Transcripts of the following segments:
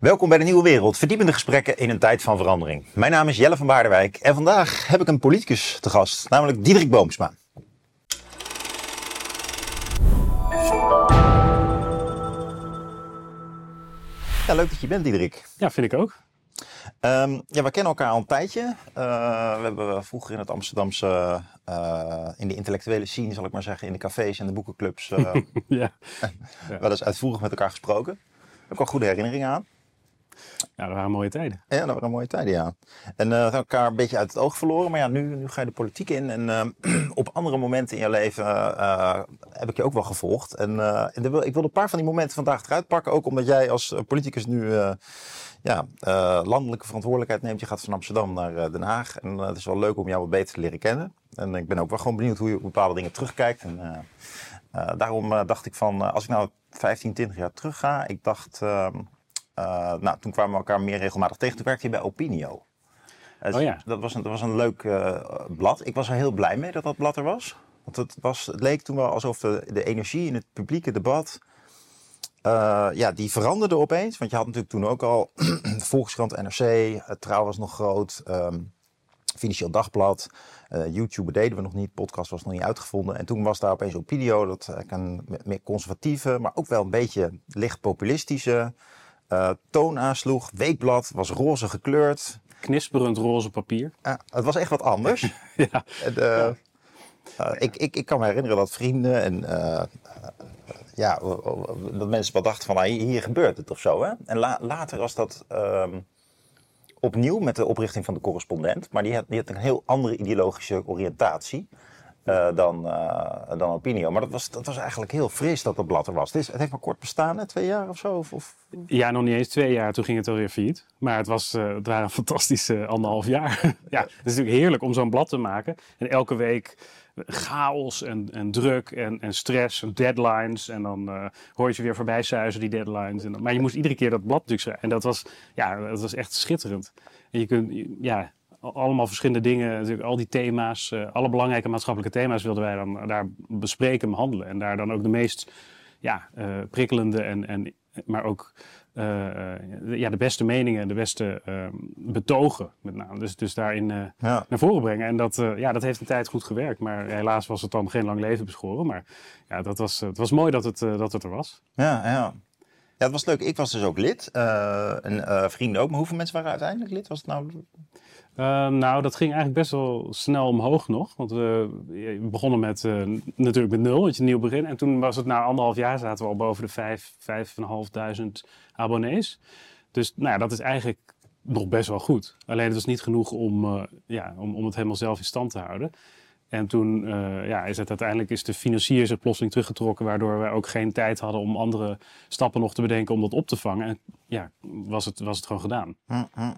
Welkom bij de Nieuwe Wereld, verdiepende gesprekken in een tijd van verandering. Mijn naam is Jelle van Baardenwijk en vandaag heb ik een politicus te gast, namelijk Diederik Boomsma. Ja, leuk dat je bent, Diederik. Ja, vind ik ook. Um, ja, we kennen elkaar al een tijdje. Uh, we hebben vroeger in het Amsterdamse, uh, in de intellectuele scene, zal ik maar zeggen, in de cafés en de boekenclubs, uh, ja. wel eens uitvoerig met elkaar gesproken. Ik heb ook al goede herinneringen aan. Ja, dat waren mooie tijden. Ja, dat waren mooie tijden, ja. En uh, we hebben elkaar een beetje uit het oog verloren. Maar ja, nu, nu ga je de politiek in. En uh, op andere momenten in je leven uh, heb ik je ook wel gevolgd. En, ik wil een paar van die momenten vandaag eruit pakken. Ook omdat jij als politicus nu ja, landelijke verantwoordelijkheid neemt. Je gaat van Amsterdam naar Den Haag. En het is wel leuk om jou wat beter te leren kennen. En ik ben ook wel gewoon benieuwd hoe je op bepaalde dingen terugkijkt. En daarom dacht ik van, als ik nou 15, 20 jaar terug ga. Ik dacht... Ehm, uh, nou, toen kwamen we elkaar meer regelmatig tegen. Toen werkte je bij Opinio. Dus oh ja. dat, was een, dat was een leuk uh, blad. Ik was er heel blij mee dat dat blad er was. Want het, was, het leek toen wel alsof de, de energie in het publieke debat... Uh, ja, die veranderde opeens. Want je had natuurlijk toen ook al Volkskrant, NRC, het Trouw was nog groot, um, Financieel Dagblad, uh, YouTube deden we nog niet, podcast was nog niet uitgevonden. En toen was daar opeens Opinio, dat een meer conservatieve, maar ook wel een beetje licht populistische uh, toon aansloeg. Weekblad was roze gekleurd. Knisperend roze papier. Uh, het was echt wat anders. ja. En, uh, uh, ik, ik, ik kan me herinneren dat vrienden en ja, dat mensen wel dachten van ah, hier gebeurt het of zo. Hè? En la later was dat um, opnieuw met de oprichting van de correspondent. Maar die had, die had een heel andere ideologische oriëntatie. Uh, dan, uh, dan Opinio. Maar dat was, dat was eigenlijk heel fris dat dat blad er was. Het, is, het heeft maar kort bestaan, hè? twee jaar of zo? Of, of, Ja, nog niet eens twee jaar. Toen ging het alweer failliet. Maar het, was, uh, het waren een fantastische anderhalf jaar. ja, het is natuurlijk heerlijk om zo'n blad te maken. En elke week chaos en, en druk en, en stress en deadlines. En dan hoor je ze weer voorbij suizen, die deadlines. En dan, maar je moest iedere keer dat blad natuurlijk. En dat was, ja, dat was echt schitterend. En je kunt, ja, allemaal verschillende dingen, natuurlijk al die thema's, uh, alle belangrijke maatschappelijke thema's wilden wij dan daar bespreken, behandelen. En daar dan ook de meest ja, uh, prikkelende en, en maar ook uh, ja, de beste meningen en de beste ehm, betogen met name. Dus, dus daarin ja. naar voren brengen. En dat, ja, dat heeft een tijd goed gewerkt. Maar helaas was het dan geen lang leven beschoren. Maar ja, dat was, het was mooi dat het, dat het er was. Ja, ja. Ja, het was leuk. Ik was dus ook lid. en vrienden ook. Maar hoeveel mensen waren uiteindelijk lid? Was het nou uh, nou, dat ging eigenlijk best wel snel omhoog nog. Want we, we begonnen met uh, natuurlijk met nul, het je nieuw begin. En toen was het na anderhalf jaar zaten we al boven de vijf, vijf en half duizend abonnees. Dus nou ja, dat is eigenlijk nog best wel goed. Alleen het was niet genoeg om, uh, ja, om, om het helemaal zelf in stand te houden. En toen ja, is het uiteindelijk is de financier zich plotseling teruggetrokken, waardoor wij ook geen tijd hadden om andere stappen nog te bedenken om dat op te vangen. En ja, was het, was het gewoon gedaan. Mm.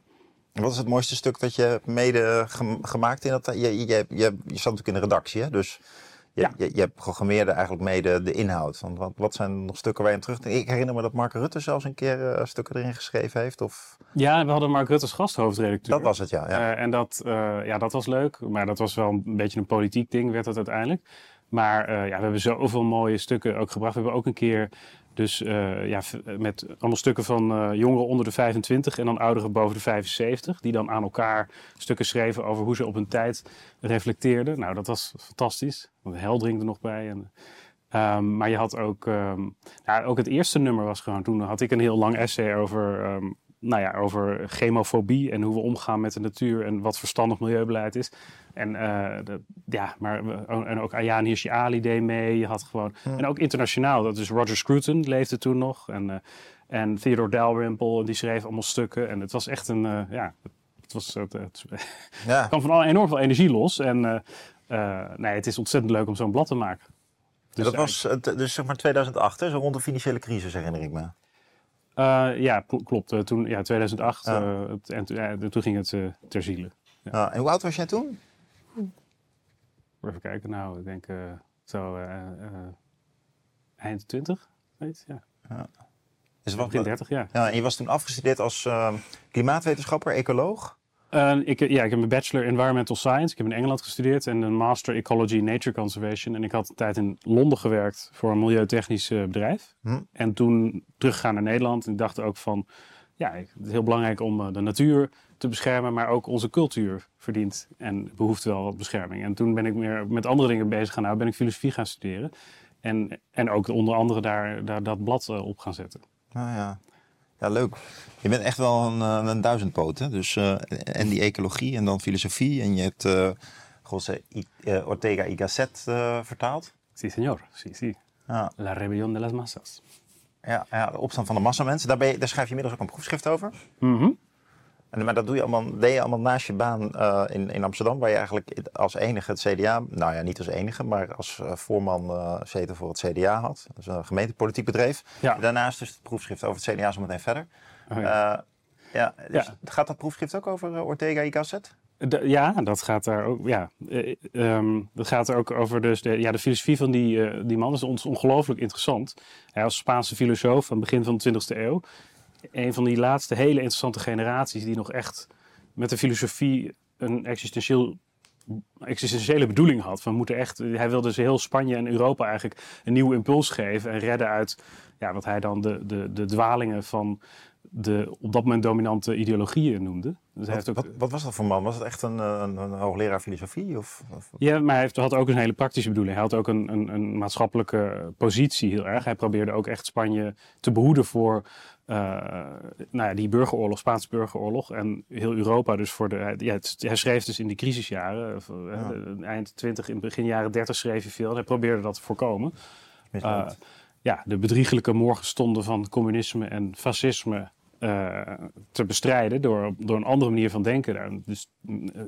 Wat is het mooiste stuk dat je mede gemaakt in dat? Je, je, je, je zat natuurlijk in de redactie, hè? dus je, ja. je, je programmeerde eigenlijk mede de inhoud. Want wat, wat zijn nog stukken waar je terug... Ik herinner me dat Mark Rutte zelfs een keer uh, stukken erin geschreven heeft. Of... Ja, we hadden Mark Rutte als gasthoofdredacteur. Dat was het, ja. ja. Uh, en dat, uh, ja, dat was leuk, maar dat was wel een beetje een politiek ding, werd het uiteindelijk. Maar ja, we hebben zoveel mooie stukken ook gebracht. We hebben ook een keer dus uh, ja, met allemaal stukken van uh, jongeren onder de 25 en dan ouderen boven de 75. Die dan aan elkaar stukken schreven over hoe ze op hun tijd reflecteerden. Nou, dat was fantastisch. Want Heldring er nog bij. En, um, maar je had ook, um, nou, ook het eerste nummer was gewoon, toen had ik een heel lang essay over um, nou ja, over chemofobie en hoe we omgaan met de natuur en wat verstandig milieubeleid is. En, uh, de, ja, maar, en ook Ayaan Hirsi Ali deed mee. Je had gewoon, En ook internationaal, dat is Roger Scruton leefde toen nog. En, uh, en Theodore Dalrymple, die schreef allemaal stukken. En het was echt een, uh, ja, het, was, het, het ja. kwam van al enorm veel energie los. En nee, het is ontzettend leuk om zo'n blad te maken. Dus, dat was dus zeg maar 2008, hè? zo rond de financiële crisis herinner ik me. Uh, ja, klopt. Uh, toen, ja, 2008. Ja. Uh, het, en ja, toen ging het ter ziele. Ja. En hoe oud was jij toen? Even kijken. Nou, ik denk zo eind 20. Weet, ja. ja. Dus wat, 30, ja. ja. En je was toen afgestudeerd als klimaatwetenschapper, ecoloog? Uh, ik, ja, ik heb een bachelor Environmental Science. Ik heb in Engeland gestudeerd en een master Ecology Nature Conservation. En ik had een tijd in Londen gewerkt voor een milieutechnisch uh, bedrijf. Hm. En toen teruggegaan naar Nederland. En ik dacht ook van, ja, het is heel belangrijk om de natuur te beschermen, maar ook onze cultuur verdient en behoeft wel wat bescherming. En toen ben ik meer met andere dingen bezig gaan. Nou ben ik filosofie gaan studeren. En, en ook onder andere daar, daar dat blad op gaan zetten. Nou ja. Ja, leuk. Je bent echt wel een, een duizendpoot. Hè? Dus, uh, en die ecologie en dan filosofie. En je hebt uh, José uh, Ortega y Gasset vertaald. Sí, señor. Sí, sí. Ja. La rebelión de las masas. Ja, ja, de opstand van de massamensen. Daar, ben je, daar schrijf je inmiddels ook een proefschrift over. Mm en, maar dat doe je allemaal, deed je allemaal naast je baan uh, in, in Amsterdam, waar je eigenlijk als enige het CDA, nou ja, niet als enige, maar als uh, voorman uh, zetel voor het CDA had. Dat is een gemeentepolitiek bedrijf. Ja. Daarnaast dus het proefschrift over het CDA zo meteen verder. Oh, ja. ja, dus gaat dat proefschrift ook over Ortega y Gasset? ja, dat gaat daar ook. Ja, um, dat gaat er ook over dus de, ja, de filosofie van die, die man is ons ongelooflijk interessant. Hij was Spaanse filosoof van het begin van de 20e eeuw een van die laatste hele interessante generaties die nog echt met de filosofie een existentieel, existentiële bedoeling had. Van moeten echt, hij wilde dus heel Spanje en Europa eigenlijk een nieuwe impuls geven en redden uit ja, wat hij dan de, de, de dwalingen van de op dat moment dominante ideologieën noemde. Dus wat, hij heeft ook, wat, wat, was dat voor man? Was het echt een, een, een hoogleraar filosofie? Of, of, Ja, maar hij heeft, had ook een hele praktische bedoeling. Hij had ook een, een, een maatschappelijke positie heel erg. Hij probeerde ook echt Spanje te behoeden voor nou ja, die burgeroorlog, Spaanse burgeroorlog. En heel Europa dus voor de... Ja, het, hij schreef dus in die crisisjaren. Ja. Eind 20, in begin jaren 30 schreef hij veel. Hij probeerde dat te voorkomen. Ja, de bedriegelijke morgenstonden van communisme en fascisme te bestrijden door, door een andere manier van denken daar, dus,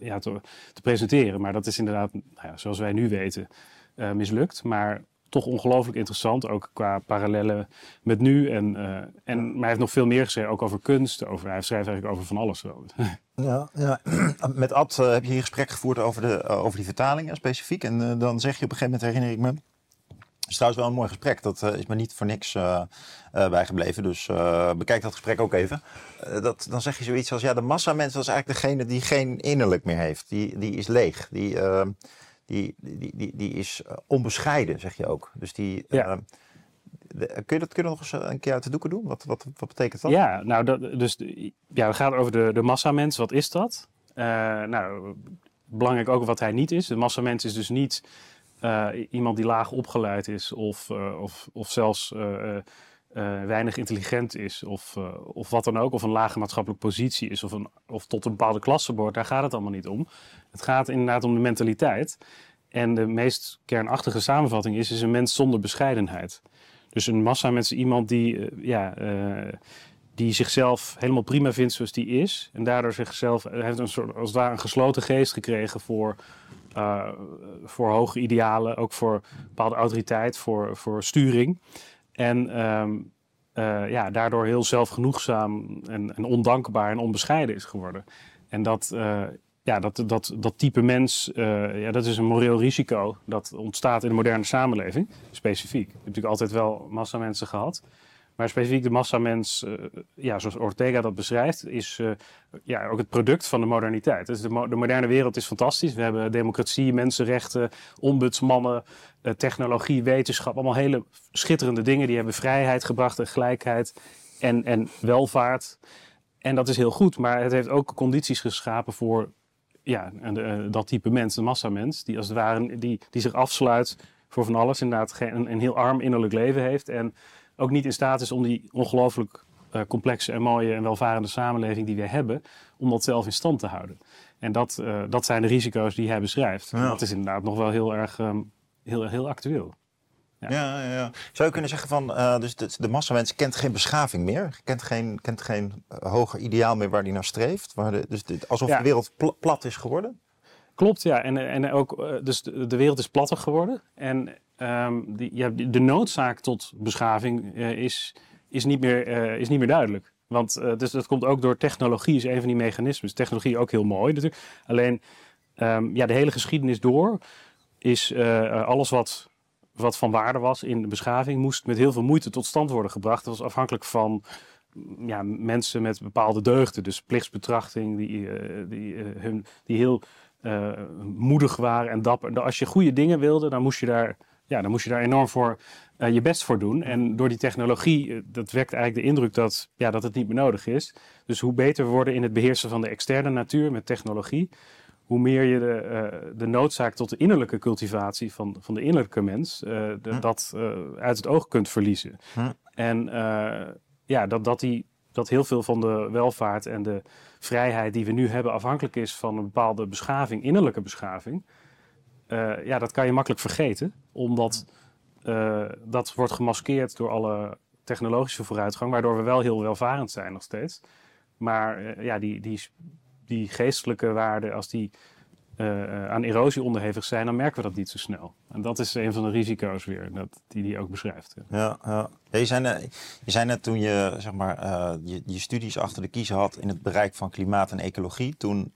ja, te, te, presenteren. Maar dat is inderdaad, nou ja, zoals wij nu weten, uh, mislukt. Maar toch ongelooflijk interessant, ook qua parallellen met nu. En, uh, en, maar hij heeft nog veel meer geschreven, ook over kunst. Over, hij schrijft eigenlijk over van alles wel. Ja, ja. met Ad heb je hier gesprek gevoerd over, de, over die vertalingen specifiek. En dan zeg je op een gegeven moment, herinner ik me het is trouwens wel een mooi gesprek. Dat is me niet voor niks bijgebleven. Dus bekijk dat gesprek ook even. dat, dan zeg je zoiets als: ja, de massa mensen is eigenlijk degene die geen innerlijk meer heeft. Die, die is leeg. Die, die, die, die, die is onbescheiden, zeg je ook. Dus die. Ja. De, kun, je dat, kun je nog eens een keer uit de doeken doen? Wat, wat, wat betekent dat? Ja, nou, dat, dus ja, het gaat over de, de massamens. Wat is dat? nou, belangrijk ook wat hij niet is. De massamens is dus niet uh, iemand die laag opgeleid is of, uh, of, of zelfs uh, weinig intelligent is of, of wat dan ook, of een lage maatschappelijke positie is of, een, of tot een bepaalde klasse behoort, daar gaat het allemaal niet om. Het gaat inderdaad om de mentaliteit. En de meest kernachtige samenvatting is, is een mens zonder bescheidenheid. Dus een massa mensen, iemand die, ja, die zichzelf helemaal prima vindt zoals die is. En daardoor zichzelf, heeft een soort, als het ware een gesloten geest gekregen voor voor hoge idealen, ook voor bepaalde autoriteit, voor, voor sturing. En um, uh, ja, daardoor heel zelfgenoegzaam en, en, ondankbaar en onbescheiden is geworden. En dat, uh, ja, dat, dat, dat type mens, ja, dat is een moreel risico dat ontstaat in de moderne samenleving, specifiek. Je hebt natuurlijk altijd wel massa mensen gehad. Maar specifiek de massamens, uh, ja, zoals Ortega dat beschrijft, is uh, ja, ook het product van de moderniteit. Dus de, de, moderne wereld is fantastisch. We hebben democratie, mensenrechten, ombudsmannen, uh, technologie, wetenschap. Allemaal hele schitterende dingen. Die hebben vrijheid gebracht en gelijkheid en, en welvaart. En dat is heel goed, maar het heeft ook condities geschapen voor ja, dat type mens, de massamens, die als het ware die, die zich afsluit voor van alles. Inderdaad, geen, een, een heel arm innerlijk leven heeft. En ook niet in staat is om die ongelooflijk uh, complexe en mooie en welvarende samenleving die we hebben, om dat zelf in stand te houden. En dat, uh, dat zijn de risico's die hij beschrijft. Ja. Dat is inderdaad nog wel heel erg um, heel, heel actueel. Ja. Ja, ja, Zou je kunnen zeggen van, uh, dus de, de massamens kent geen beschaving meer, kent geen, kent geen hoger ideaal meer waar die naar streeft, waar de, dus alsof de wereld pl plat is geworden? Klopt, ja. En, en ook, dus de, de wereld is platter geworden. En um, die, de noodzaak tot beschaving uh, is, is, niet meer, uh, is niet meer duidelijk. Want uh, dus dat komt ook door technologie, is een van die mechanismes. Technologie ook heel mooi natuurlijk. Alleen um, ja, de hele geschiedenis door is alles wat, wat van waarde was in de beschaving, moest met heel veel moeite tot stand worden gebracht. Dat was afhankelijk van ja, mensen met bepaalde deugden. Dus plichtsbetrachting, die, die, hun, die heel moedig waren en dapper. Als je goede dingen wilde, dan moest je daar ja, dan moest je daar enorm voor je best voor doen. En door die technologie, dat wekt eigenlijk de indruk dat, ja, dat het niet meer nodig is. Dus hoe beter we worden in het beheersen van de externe natuur met technologie, hoe meer je de, de noodzaak tot de innerlijke cultivatie van, van de innerlijke mens, hm. dat uit het oog kunt verliezen. Hm. En ja, dat, dat, die, dat heel veel van de welvaart en de vrijheid die we nu hebben afhankelijk is van een bepaalde beschaving, innerlijke beschaving. Uh, ja, dat kan je makkelijk vergeten, omdat uh, dat wordt gemaskeerd door alle technologische vooruitgang, waardoor we wel heel welvarend zijn nog steeds. Maar uh, ja, die, die, die geestelijke waarden, als die uh, aan erosie onderhevig zijn, dan merken we dat niet zo snel. En dat is een van de risico's weer, dat, die hij ook beschrijft. Ja, ja. je, zei net, toen je, zeg maar, uh, je, je, studies achter de kiezen had in het bereik van klimaat en ecologie. Toen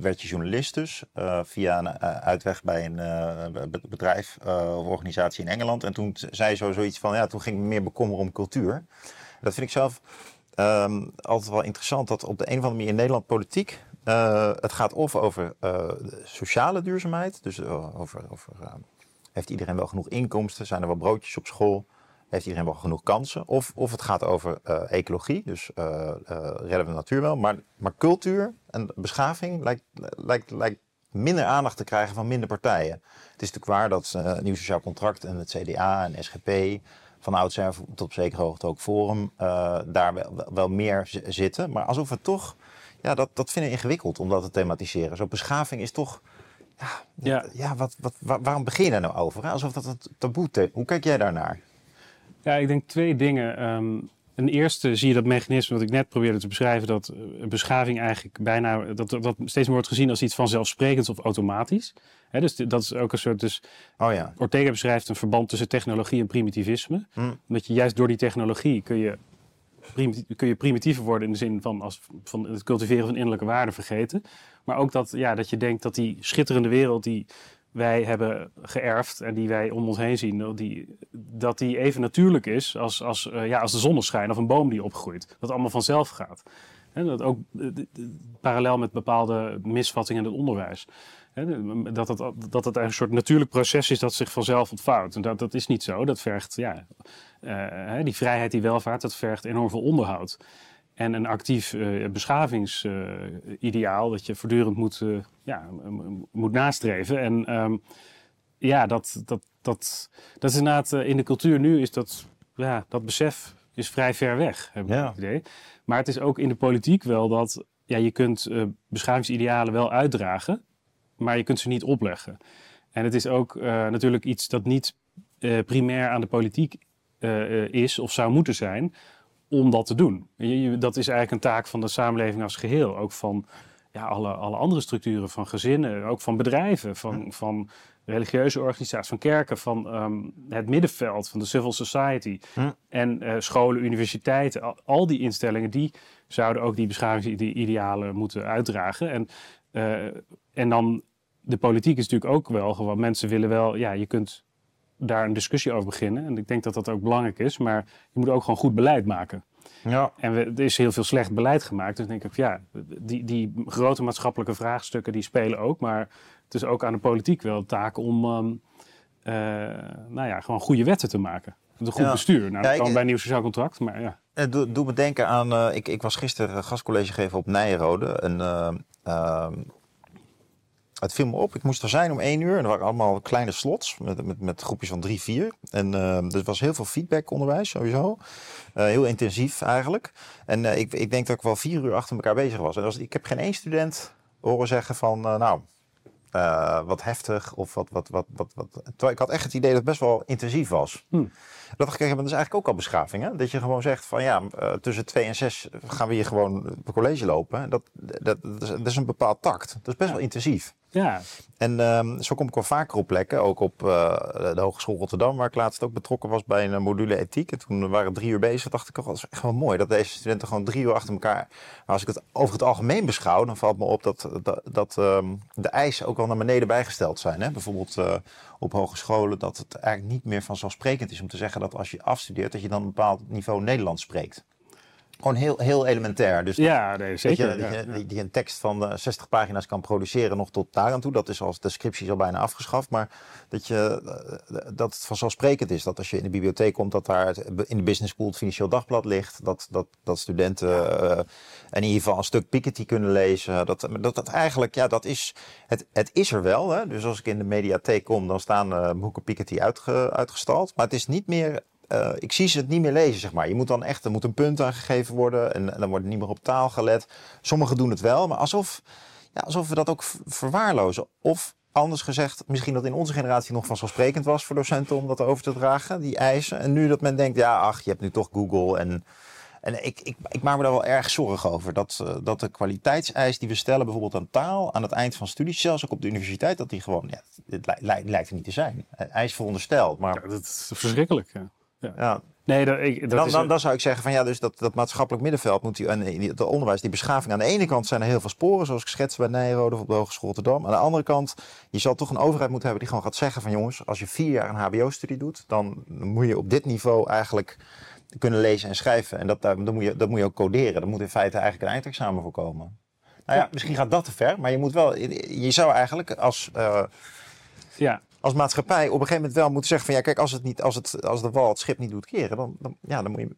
werd je journalist dus, via een uitweg bij een bedrijf of organisatie in Engeland. En toen zei je zo zoiets van, ja, toen ging ik me meer bekommeren om cultuur. Dat vind ik zelf um, altijd wel interessant, dat op de een of andere manier in Nederland politiek uh, het gaat of over uh, sociale duurzaamheid, dus uh, over, heeft iedereen wel genoeg inkomsten, zijn er wel broodjes op school, heeft iedereen wel genoeg kansen, of, of het gaat over ecologie, dus redden we de natuur wel, maar, maar cultuur en beschaving lijkt, lijkt, lijkt minder aandacht te krijgen van minder partijen. Het is natuurlijk waar dat Nieuw Sociaal Contract en het CDA en SGP van oudsher tot op zekere hoogte ook Forum daar wel, wel, meer zitten. Maar alsof het toch ja, dat, dat vind ik ingewikkeld om dat te thematiseren. Zo'n beschaving is toch. Ja, ja. ja wat, wat, waarom begin je daar nou over? Hè? Alsof dat een taboe is. Hoe kijk jij daarnaar? Ja, ik denk twee dingen. Um, een eerste zie je dat mechanisme wat ik net probeerde te beschrijven, dat een beschaving eigenlijk bijna, dat, dat steeds meer wordt gezien als iets vanzelfsprekends of automatisch. dus dat is ook een soort, dus oh ja. Ortega beschrijft een verband tussen technologie en primitivisme. Hm. Omdat je juist door die technologie kun je kun je primitiever worden in de zin van, als, van het cultiveren van innerlijke waarden vergeten. Maar ook dat, ja, dat je denkt dat die schitterende wereld die wij hebben geërfd en die wij om ons heen zien, die, dat die even natuurlijk is als, als, uh, ja, als de zonneschijn of een boom die opgroeit. Dat allemaal vanzelf gaat. En dat ook uh, parallel met bepaalde misvattingen in het onderwijs. Dat, het, dat het een soort natuurlijk proces is dat zich vanzelf ontvouwt. En dat, dat is niet zo. Dat vergt ja, uh, die vrijheid, die welvaart, dat vergt enorm veel onderhoud. En een actief uh, beschavingsideaal dat je voortdurend moet, ja, moet nastreven. En um, ja, dat, dat, dat, dat is inderdaad in de cultuur nu is dat, ja, dat besef is vrij ver weg, heb ik ja. het idee. Maar het is ook in de politiek wel dat ja, je kunt beschavingsidealen wel uitdragen, maar je kunt ze niet opleggen. En het is ook natuurlijk iets dat niet primair aan de politiek uh, is of zou moeten zijn om dat te doen. Je, dat is eigenlijk een taak van de samenleving als geheel. Ook van ja, alle, alle andere structuren, van gezinnen, ook van bedrijven, van, van religieuze organisaties, van kerken, van um, het middenveld, van de civil society. Hm. En uh, scholen, universiteiten, al, al, die instellingen, die zouden ook die beschavingsidealen moeten uitdragen. En, uh, en dan de politiek is natuurlijk ook wel gewoon, mensen willen wel, ja, je kunt daar een discussie over beginnen. En ik denk dat dat ook belangrijk is. Maar je moet ook gewoon goed beleid maken. Ja. En we, er is heel veel slecht beleid gemaakt. Dus denk ik, ja, die, die grote maatschappelijke vraagstukken die spelen ook. Maar het is ook aan de politiek wel de taak om um, uh, nou ja, gewoon goede wetten te maken. Een goed bestuur. Nou, dat kan bij een nieuw sociaal contract, maar ja. Het doe, doe me denken aan, uh, ik, ik was gisteren gastcollege geven op Nijrode. Een, uh, het viel me op. Ik moest er zijn om één uur. En er waren allemaal kleine slots met, met, met groepjes van drie, vier. En uh, er was heel veel feedback onderwijs sowieso. Uh, heel intensief eigenlijk. En uh, ik, ik denk dat ik wel vier uur achter elkaar bezig was. En was, ik heb geen één student horen zeggen van... nou, wat heftig of wat, wat, wat, wat, wat. Terwijl ik had echt het idee dat het best wel intensief was. Hm. Dat is eigenlijk ook al beschaving. Hè? Dat je gewoon zegt van ja, uh, tussen twee en zes gaan we hier gewoon op college lopen. Dat, dat, dat, is, dat is een bepaald tact. Dat is best wel intensief. Ja. En um, zo kom ik wel vaker op plekken, ook op uh, de Hogeschool Rotterdam, waar ik laatst ook betrokken was bij een module ethiek. En toen waren we drie uur bezig, dacht ik, oh, dat is echt wel mooi dat deze studenten gewoon drie uur achter elkaar. Maar als ik het over het algemeen beschouw, dan valt me op dat, dat, dat um, de eisen ook wel naar beneden bijgesteld zijn. Hè? Bijvoorbeeld uh, op hogescholen, dat het eigenlijk niet meer vanzelfsprekend is om te zeggen dat als je afstudeert, dat je dan een bepaald niveau Nederlands spreekt. Gewoon heel, heel elementair. Dus ja, nee, zeker. Dat je, ja, dat, je, die een tekst van 60 pagina's kan produceren nog tot daar aan toe. Dat is als de scriptie al bijna afgeschaft. Maar dat, je, dat het vanzelfsprekend is dat als je in de bibliotheek komt... dat daar in de business school het Financieel Dagblad ligt. Dat, dat, dat studenten uh, in ieder geval een stuk Piketty kunnen lezen. Dat, dat, dat eigenlijk, ja, dat is... Het, het is er wel. Hè? Dus als ik in de mediatheek kom, dan staan uh, boeken Piketty uitge, uitgestald. Maar het is niet meer uh, ik zie ze het niet meer lezen, zeg maar. Je moet dan echt, er moet een punt aangegeven worden en, dan wordt niet meer op taal gelet. Sommigen doen het wel, maar alsof, ja, alsof we dat ook verwaarlozen. Of anders gezegd, misschien dat in onze generatie nog vanzelfsprekend was voor docenten om dat over te dragen, die eisen. En nu dat men denkt, ja, ach, je hebt nu toch Google en... En ik, ik, ik, maak me daar wel erg zorgen over. Dat, uh, dat de kwaliteitseis die we stellen, bijvoorbeeld aan taal, aan het eind van studies, zelfs ook op de universiteit, dat die gewoon, ja, het lijkt, er niet te zijn. Hij is verondersteld. Maar... Dat is verschrikkelijk. Ja. Ja. ja. Nee, dat, ik, dat dan, dan, dan, zou ik zeggen van ja, dus dat, dat maatschappelijk middenveld moet die, en het onderwijs, die beschaving. Aan de ene kant zijn er heel veel sporen, zoals ik schetste bij Nijrode of op de Hogeschool Rotterdam. Aan de andere kant, je zal toch een overheid moeten hebben die gewoon gaat zeggen van jongens, als je vier jaar een HBO-studie doet, dan moet je op dit niveau eigenlijk kunnen lezen en schrijven. En dat, dan, moet je, dat moet je ook coderen. Dan moet in feite eigenlijk een eindexamen voorkomen. Nou ja, misschien gaat dat te ver, maar je moet wel, je zou eigenlijk als. Uh, ja als maatschappij op een gegeven moment wel moeten zeggen van ja, kijk, als het niet, als het, als de wal het schip niet doet keren, dan, dan, ja, dan moet je,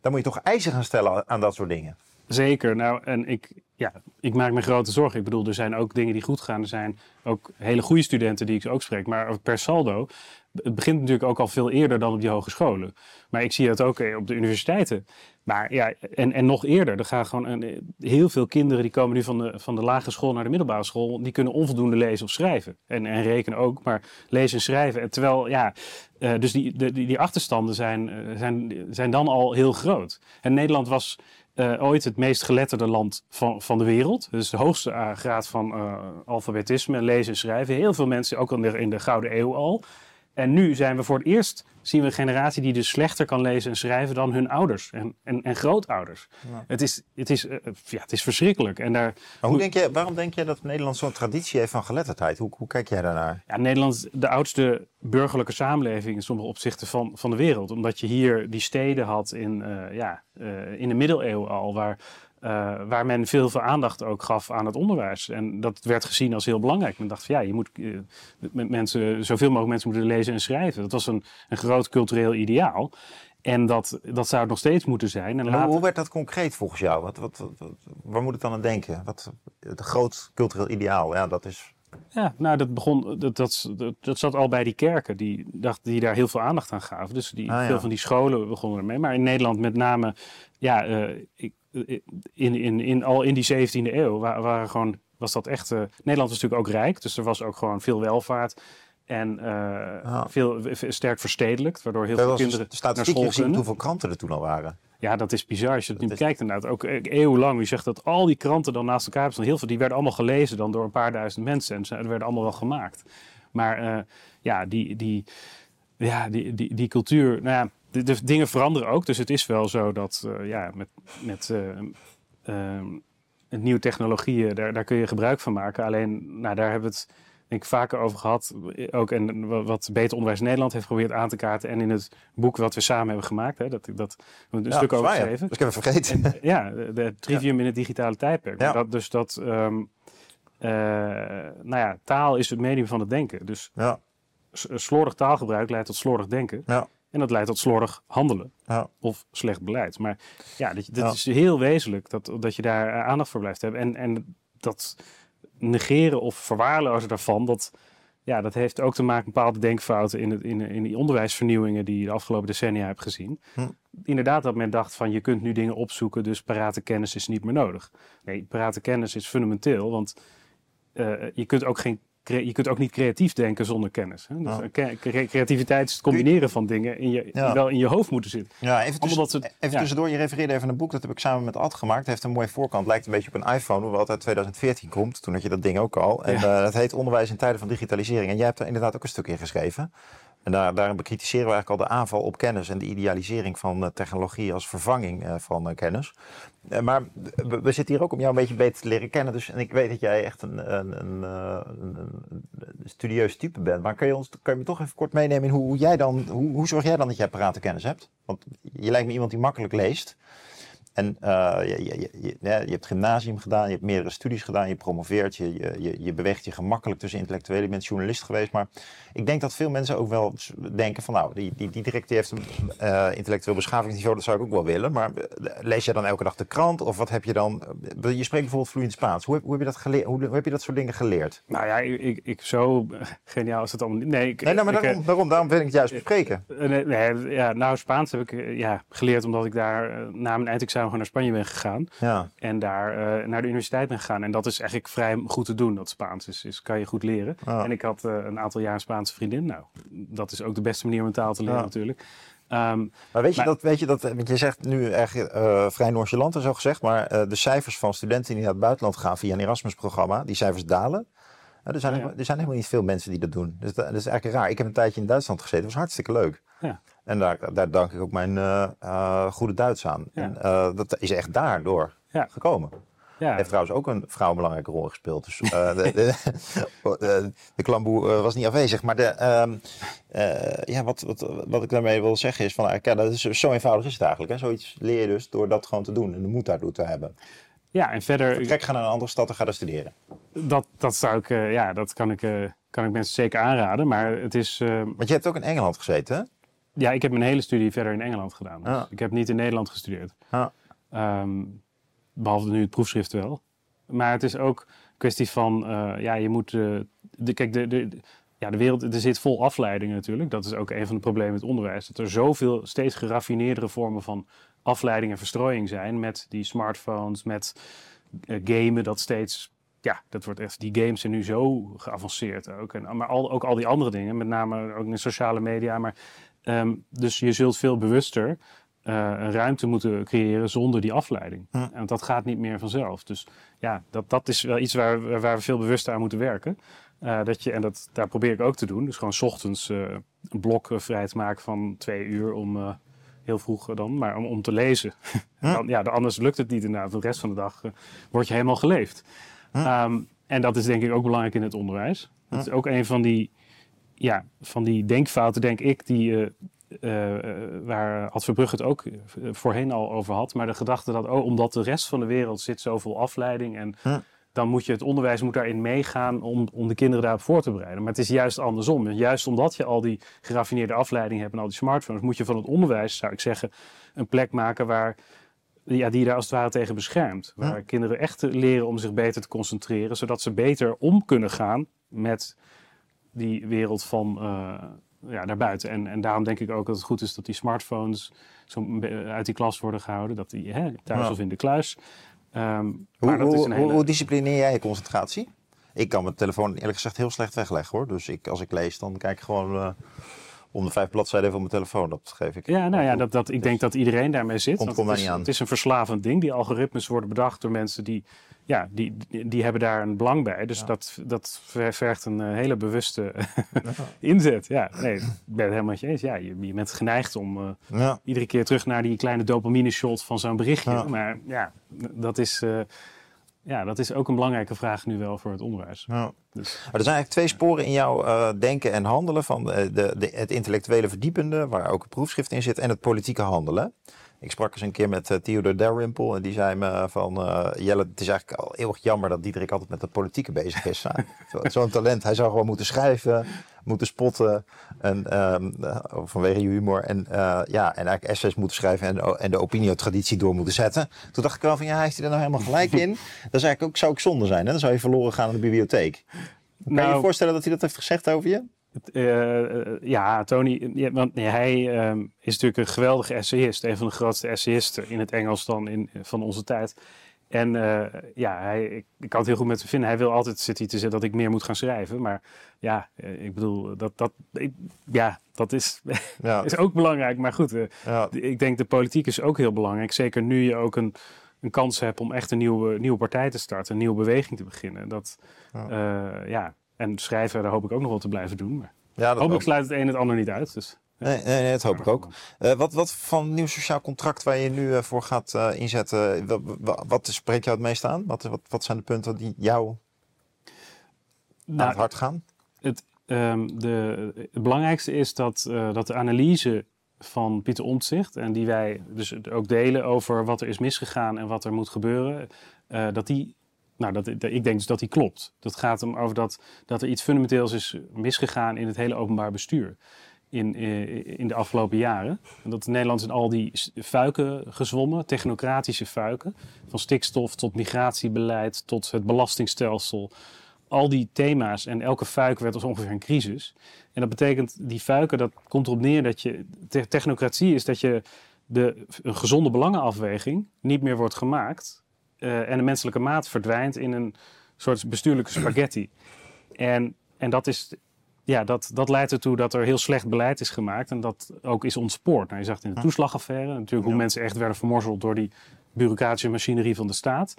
dan moet je toch eisen gaan stellen aan dat soort dingen. Zeker. Nou, en ik, ja, ik maak me grote zorgen. Ik bedoel, er zijn ook dingen die goed gaan. Er zijn ook hele goede studenten die ik ook spreek. Maar per saldo, het begint natuurlijk ook al veel eerder dan op die hogescholen. Maar ik zie het ook eh, op de universiteiten. Maar ja, en, en nog eerder. Er gaan gewoon heel veel kinderen die komen nu van de, van de lagere school naar de middelbare school. Die kunnen onvoldoende lezen of schrijven. En, en rekenen ook, maar lezen en schrijven. En terwijl, ja, dus die, die, die achterstanden zijn, zijn, zijn dan al heel groot. En Nederland was ooit het meest geletterde land van, van de wereld. Dus de hoogste graad van alfabetisme, lezen en schrijven. Heel veel mensen, ook in in de Gouden Eeuw al. En nu zijn we voor het eerst, zien we een generatie die dus slechter kan lezen en schrijven dan hun ouders en, en, en grootouders. Ja. Het, is, het, is, ja, het is verschrikkelijk. En daar, maar hoe denk je, waarom denk je dat Nederland zo'n traditie heeft van geletterdheid? Hoe, hoe kijk jij daarnaar? Ja, Nederland is de oudste burgerlijke samenleving in sommige opzichten van, van de wereld. Omdat je hier die steden had in, ja, in de middeleeuwen al, waar uh, waar men veel, veel aandacht ook gaf aan het onderwijs. En dat werd gezien als heel belangrijk. Men dacht van ja, je moet uh, met mensen, zoveel mogelijk mensen moeten lezen en schrijven. Dat was een, een groot cultureel ideaal. En dat, dat zou het nog steeds moeten zijn. En later... Hoe werd dat concreet volgens jou? Wat, wat, wat, waar moet het dan aan denken? Wat, het groot cultureel ideaal, ja, dat is... Ja, nou, dat begon, dat, dat, dat, zat al bij die kerken, die, dacht, die daar heel veel aandacht aan gaven. Dus die, ah, veel van die scholen begonnen ermee. Maar in Nederland met name, ja, uh, ik, in, in, in, al in die 17e eeuw waren, waren gewoon, was dat echt. Uh, Nederland was natuurlijk ook rijk, dus er was ook gewoon veel welvaart. En uh, ja. veel sterk verstedelijkt, waardoor heel veel kinderen er staat naar school gezien hoeveel kranten er toen al waren. Ja, dat is bizar als je het nu bekijkt inderdaad. Ook eeuwenlang, wie zegt dat al die kranten dan naast elkaar staan. Heel veel, die werden allemaal gelezen dan door een paar duizend mensen. En ze werden allemaal wel gemaakt. Maar uh, ja, die, die, ja die, die, die cultuur, nou ja, de, de, dingen veranderen ook. Dus het is wel zo dat uh, ja, met, met uh, nieuwe technologieën, daar, daar kun je gebruik van maken. Alleen, nou, daar hebben we het ik vaker over gehad. Ook en wat Beter Onderwijs Nederland heeft geprobeerd aan te kaarten. En in het boek wat we samen hebben gemaakt, hè, dat, dat een ja, stuk over geschreven. Dus ik heb het vergeten. En, ja, de, trivium ja. in het digitale tijdperk. Ja. Dat, dus dat, um, uh, nou ja, taal is het medium van het denken. Dus ja. slordig taalgebruik leidt tot slordig denken. Ja. En dat leidt tot slordig handelen. Ja. Of slecht beleid. Maar ja, dat, dat is heel wezenlijk dat, dat je daar aandacht voor blijft hebben. En, en dat negeren of verwaarlozen daarvan, dat, ja, dat heeft ook te maken met bepaalde denkfouten in, het, in, in die onderwijsvernieuwingen die je de afgelopen decennia hebt gezien. Hm. Inderdaad, dat men dacht van je kunt nu dingen opzoeken, dus parate kennis is niet meer nodig. Nee, parate kennis is fundamenteel, want uh, je kunt ook geen je kunt ook niet creatief denken zonder kennis. Hè? Dus ja. creativiteit is het combineren van dingen in je, ja. die wel in je hoofd moeten zitten. Ja, even, tussendoor, je refereerde even een boek, dat heb ik samen met Ad gemaakt. Het heeft een mooie voorkant, lijkt een beetje op een iPhone, hoewel het uit 2014 komt. Toen had je dat ding ook al. En uh, het heet Onderwijs in tijden van digitalisering. En jij hebt er inderdaad ook een stuk in geschreven. En daar, bekritiseren we eigenlijk al de aanval op kennis en de idealisering van uh, technologie als vervanging uh, van uh, kennis. maar we, zitten hier ook om jou een beetje beter te leren kennen. Dus, en ik weet dat jij echt een, een, een, studieus type bent. Maar kan je, ons, kan je me toch even kort meenemen in hoe, jij dan, hoe, zorg jij dan dat jij parate kennis hebt? Want je lijkt me iemand die makkelijk leest. En uh, je, je, je, je, hebt gymnasium gedaan, je hebt meerdere studies gedaan, je promoveert, je, je, je, beweegt je gemakkelijk tussen intellectuelen. Je bent journalist geweest, maar ik denk dat veel mensen ook wel denken van nou, die, die, die direct die heeft een uh, intellectueel beschavingsniveau, dat zou ik ook wel willen. Maar lees je dan elke dag de krant of wat heb je dan? Je spreekt bijvoorbeeld vloeiend Spaans. Hoe heb, hoe heb, je, dat geleerd, hoe, hoe, heb je dat soort dingen geleerd? Nou ja, ik, ik zo geniaal is het allemaal niet. Nee, ik, nee nou, maar daarom, daarom, daarom wil ik het juist bespreken. Nee, nee, ja, nou, Spaans heb ik ja, geleerd omdat ik daar na mijn eindexamen gewoon naar Spanje ben gegaan. Ja. En daar uh, naar de universiteit ben gegaan. En dat is eigenlijk vrij goed te doen, dat Spaans. is, is kan je goed leren. En ik had uh, een aantal jaar een Spaanse vriendin. Nou, dat is ook de beste manier om een taal te leren natuurlijk. Um, maar weet je, dat, weet je dat, want je zegt nu echt uh, vrij nonchalant en zo gezegd, maar uh, de cijfers van studenten die naar het buitenland gaan via een Erasmus-programma, die cijfers dalen. er, zijn, ja. er zijn helemaal niet veel mensen die dat doen. Dus dat, dat, is eigenlijk raar. Ik heb een tijdje in Duitsland gezeten, dat was hartstikke leuk. Ja. En daar, daar dank ik ook mijn uh, goede Duits aan. En uh, dat is echt daardoor ja. gekomen. Ja. Heeft trouwens ook een vrouw een belangrijke rol gespeeld. Dus uh, de, de, de, de klamboe was niet afwezig. Maar de, uh, ja, wat, wat, wat ik daarmee wil zeggen is: van, ja, dat is, zo eenvoudig is het eigenlijk. Hè? Zoiets leer je dus door dat gewoon te doen en de moed daardoor te hebben. Ja, en verder. Vertrek gaan naar een andere stad en ga daar studeren. Dat, dat zou ik, ja, dat kan ik, kan ik mensen zeker aanraden. Maar het is. Want je hebt ook in Engeland gezeten, hè? Ja, ik heb mijn hele studie verder in Engeland gedaan. Dus Ik heb niet in Nederland gestudeerd. Um, behalve nu het proefschrift wel. Maar het is ook een kwestie van, uh, ja, je moet. Uh, de, kijk, de, de, ja, de wereld er zit vol afleidingen natuurlijk. Dat is ook een van de problemen met onderwijs. Dat er zoveel steeds geraffineerdere vormen van afleiding en verstrooiing zijn. Met die smartphones, met uh, gamen, dat steeds. Ja, dat wordt echt. Die games zijn nu zo geavanceerd ook. En, maar al, ook al die andere dingen, met name ook in sociale media. Maar Um, dus je zult veel bewuster uh, een ruimte moeten creëren zonder die afleiding. Hm. En dat gaat niet meer vanzelf. Dus ja, dat, dat is wel iets waar, waar we veel bewuster aan moeten werken. Uh, dat je, en dat, daar probeer ik ook te doen. Dus gewoon s ochtends uh, een blok vrij te maken van twee uur om heel vroeg dan, maar om, om te lezen. Dan, ja, anders lukt het niet inderdaad. De rest van de dag word je helemaal geleefd. Hm. Um, en dat is denk ik ook belangrijk in het onderwijs. Dat is ook een van die ja, van die denkfouten, denk ik, die, uh, uh, waar Ad Verbrugge het ook voorheen al over had. Maar de gedachte dat, oh, omdat de rest van de wereld zit zoveel afleiding en dan moet je het onderwijs moet daarin meegaan om, om de kinderen daarop voor te bereiden. Maar het is juist andersom. Juist omdat je al die geraffineerde afleiding hebt en al die smartphones, moet je van het onderwijs, zou ik zeggen, een plek maken waar ja, die daar als het ware tegen beschermt. Waar kinderen echt leren om zich beter te concentreren, zodat ze beter om kunnen gaan met die wereld van uh, ja, daarbuiten. En, en daarom denk ik ook dat het goed is dat die smartphones zo uit die klas worden gehouden. Dat die hè, thuis of in de kluis. Um, hoe, hoe, hele... hoe, disciplineer jij je concentratie? Ik kan mijn telefoon eerlijk gezegd heel slecht wegleggen hoor. Dus ik, als ik lees, dan kijk ik gewoon uh, om de vijf bladzijden van mijn telefoon. Dat geef ik. Ja, nou ja, dat, dat, ik denk dat iedereen daarmee zit. Komt, komt het, is, niet aan. het is een verslavend ding. Die algoritmes worden bedacht door mensen die ja, die, die, hebben daar een belang bij. Dus dat, dat vergt een uh, hele bewuste inzet. Ja, nee, ik ben het helemaal met je eens. Ja, je, je bent geneigd om uh, ja. iedere keer terug naar die kleine dopamine shot van zo'n berichtje. Maar ja, dat is, uh, ja, dat is ook een belangrijke vraag nu wel voor het onderwijs. Ja. Dus, maar er zijn eigenlijk twee sporen in jouw denken en handelen. Van de, de, het intellectuele verdiepende, waar ook een proefschrift in zit, en het politieke handelen. Ik sprak eens een keer met uh, Theodore Dalrymple en die zei me van... Uh, Jelle, het is eigenlijk al eeuwig jammer dat Diederik altijd met de politieke bezig is. Zo'n talent. Hij zou gewoon moeten schrijven, moeten spotten. En, um, vanwege je humor. En, uh, ja, en eigenlijk essays moeten schrijven en, en de opinietraditie door moeten zetten. Toen dacht ik wel van, ja, heeft hij er nou helemaal gelijk in? Dat is eigenlijk ook, zou ik zonde zijn. Hè? Dan zou je verloren gaan in de bibliotheek. Kan nou, je je nou- voorstellen dat hij dat heeft gezegd over je? Uh, ja, Tony, ja, want nee, hij um, is natuurlijk een geweldige essayist. Een van de grootste essayisten in het Engels dan in, van onze tijd. En uh, ja, hij, ik, ik, kan het heel goed met hem vinden. Hij wil altijd zit hij te zeggen dat ik meer moet gaan schrijven. Maar ja, ik bedoel, dat, dat, ik, ja, dat is, ja. is ook belangrijk. Maar goed, uh, ja. ik denk de politiek is ook heel belangrijk. Zeker nu je ook een, een kans hebt om echt een nieuwe, nieuwe partij te starten. Een nieuwe beweging te beginnen. Dat, ja, ja en schrijven, daar hoop ik ook nog wel te blijven doen. Maar ja, dat hopelijk sluit het een het ander niet uit. Dus, nee, nee, nee, dat hoop ik ook. Uh, wat, wat van nieuw sociaal contract waar je nu uh, voor gaat uh, inzetten, wat, wat spreekt jou het meest aan? Wat, wat, wat zijn de punten die jou nou, aan het hart gaan? Het, um, de, het belangrijkste is dat, dat de analyse van Pieter Omtzigt en die wij dus ook delen over wat er is misgegaan en wat er moet gebeuren, dat die, nou, dat, ik denk dus dat die klopt. Dat gaat om over dat, dat er iets fundamenteels is misgegaan in het hele openbaar bestuur in, eh, in de afgelopen jaren. En dat Nederland in al die fuiken gezwommen, technocratische fuiken, van stikstof tot migratiebeleid tot het belastingstelsel. Al die thema's en elke fuik werd als ongeveer een crisis. En dat betekent, die fuiken, dat komt erop neer dat je, technocratie is dat je de, een gezonde belangenafweging niet meer wordt gemaakt. Uh, en de menselijke maat verdwijnt in een soort bestuurlijke spaghetti. En, en dat is ja, dat, dat leidt ertoe dat er heel slecht beleid is gemaakt en dat ook is ontspoord. Nou, je zag het in de toeslagaffaire natuurlijk hoe mensen echt werden vermorzeld door die bureaucratische machinerie van de staat.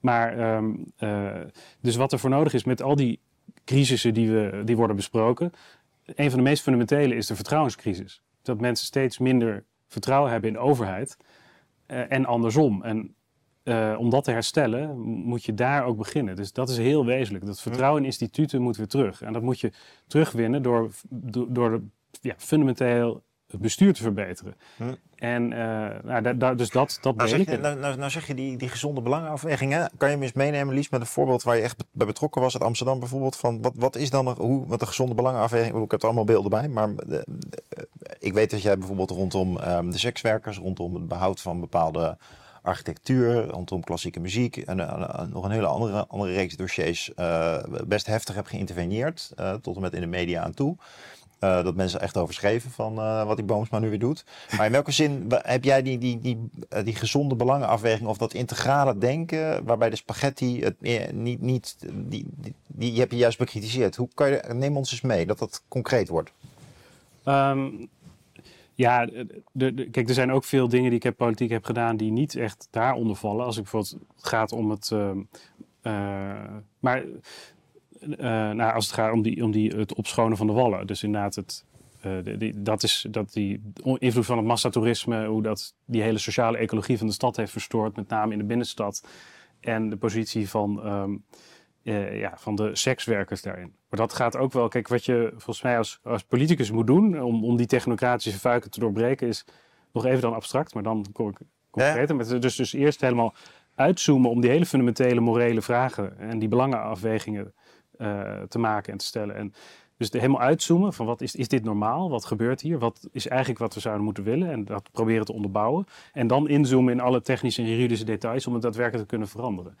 Maar ehm, eh, dus wat er voor nodig is met al die crisissen die, we, die worden besproken, een van de meest fundamentele is de vertrouwenscrisis. Dat mensen steeds minder vertrouwen hebben in de overheid uh, en andersom. En uh, om dat te herstellen, moet je daar ook beginnen. Dus dat is heel wezenlijk. Dat vertrouwen in instituten moet weer terug. En dat moet je terugwinnen door, door, ja, fundamenteel het bestuur te verbeteren. Hm. En uh, nou, da, dus dat, dat nou, zeg je, nou, nou, nou, zeg je die, die gezonde belangenafwegingen. Kan je me eens meenemen, Lies, met een voorbeeld waar je echt bij betrokken was uit Amsterdam bijvoorbeeld? Van wat, wat is dan hoe, wat een gezonde belangenafweging? Ik heb er allemaal beelden bij, maar eh, ik weet dat jij bijvoorbeeld rondom um, de sekswerkers, rondom het behoud van bepaalde architectuur, rondom klassieke muziek en nog een hele andere, andere reeks dossiers uh, best heftig heb geïnterveneerd, uh, tot en met in de media aan toe. Dat mensen echt over schreven van wat die Boomsma nu weer doet. Maar in welke zin heb jij die, die, die, die gezonde belangenafweging of dat integrale denken, waarbij de spaghetti het niet, niet die, die, heb je juist bekritiseerd. Hoe kan je, neem ons eens mee dat dat concreet wordt. Um, ja, de, kijk, er zijn ook veel dingen die ik heb politiek heb gedaan die niet echt daaronder vallen. Als ik bijvoorbeeld gaat om het. Uh, uh, maar uh, nou, als het gaat om, die, om die, het opschonen van de wallen. Dus inderdaad, het, dat is dat die invloed van het massatoerisme, hoe dat die hele sociale ecologie van de stad heeft verstoord, met name in de binnenstad. En de positie van. Um, uh, ja, van de sekswerkers daarin. Maar dat gaat ook wel, kijk, wat je volgens mij als, als politicus moet doen om, om die technocratische vuiken te doorbreken, is nog even dan abstract, maar dan kom ik concreter. Dus, dus eerst helemaal uitzoomen om die hele fundamentele morele vragen en die belangenafwegingen uh, te maken en te stellen. En dus de, helemaal uitzoomen van wat is, is dit normaal? Wat gebeurt hier? Wat is eigenlijk wat we zouden moeten willen? En dat proberen te onderbouwen. En dan inzoomen in alle technische en juridische details om het daadwerkelijk te kunnen veranderen.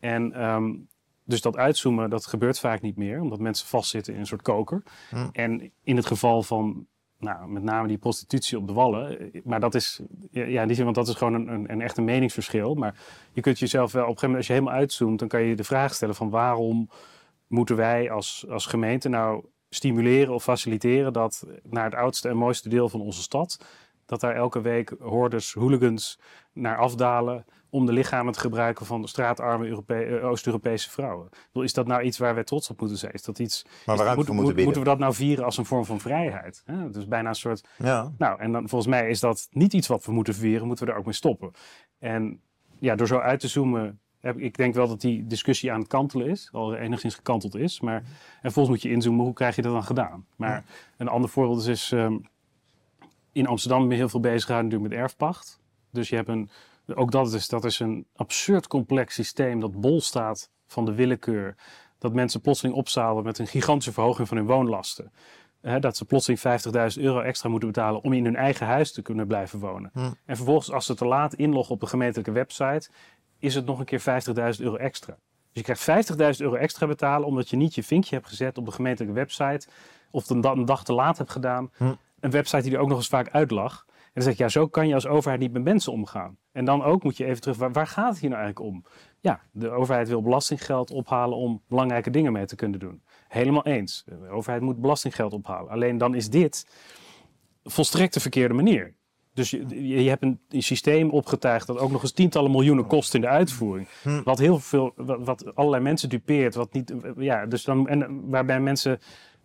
En um, dus dat uitzoomen, dat gebeurt vaak niet meer, omdat mensen vastzitten in een soort koker. Hm. En in het geval van, nou, met name die prostitutie op de wallen, eh, maar dat is, ja, in die zin, want dat is gewoon een, een, een echt een meningsverschil. Maar je kunt jezelf wel, op een gegeven moment, als je helemaal uitzoomt, dan kan je de vraag stellen van waarom moeten wij als, als gemeente nou stimuleren of faciliteren dat naar het oudste en mooiste deel van onze stad, dat daar elke week hordes hooligans naar afdalen om de lichamen te gebruiken van de straatarme Europe eh, Oost-Europese vrouwen. Is dat nou iets waar wij trots op moeten zijn? Is dat iets? Maar waar moeten, moeten, moeten we dat nou vieren als een vorm van vrijheid? Hè? Dus bijna een soort. Ja. Nou, en dan volgens mij is dat niet iets wat we moeten vieren. Moeten we er ook mee stoppen? En ja, door zo uit te zoomen. Ik denk wel dat die discussie aan het kantelen is, al enigszins gekanteld is. Maar en volgens moet je inzoomen, hoe krijg je dat dan gedaan? Maar een ander voorbeeld is, is um, in Amsterdam ben je heel veel bezig gehouden natuurlijk met erfpacht. Dus je hebt een ook dat is, dat is een absurd complex systeem dat bol staat van de willekeur. Dat mensen plotseling opzalen met een gigantische verhoging van hun woonlasten. dat ze plotseling 50.000 euro extra moeten betalen om in hun eigen huis te kunnen blijven wonen. Hm. En vervolgens, als ze te laat inloggen op de gemeentelijke website, is het nog een keer 50.000 euro extra. Dus je krijgt 50.000 euro extra betalen omdat je niet je vinkje hebt gezet op de gemeentelijke website. Of een, een dag te laat hebt gedaan. Hm. Een website die er ook nog eens vaak uitlag dan zeg ik, ja, zo kan je als overheid niet met mensen omgaan. En dan ook moet je even terug, waar, waar gaat het hier nou eigenlijk om? Ja, de overheid wil belastinggeld ophalen om belangrijke dingen mee te kunnen doen. Helemaal eens. De overheid moet belastinggeld ophalen. Alleen dan is dit volstrekt de verkeerde manier. Dus je, je hebt een, een, systeem opgetuigd dat ook nog eens tientallen miljoenen kost in de uitvoering. Hm. Wat heel veel, wat, allerlei mensen dupeert. Wat niet, ja, dus dan, en waarbij mensen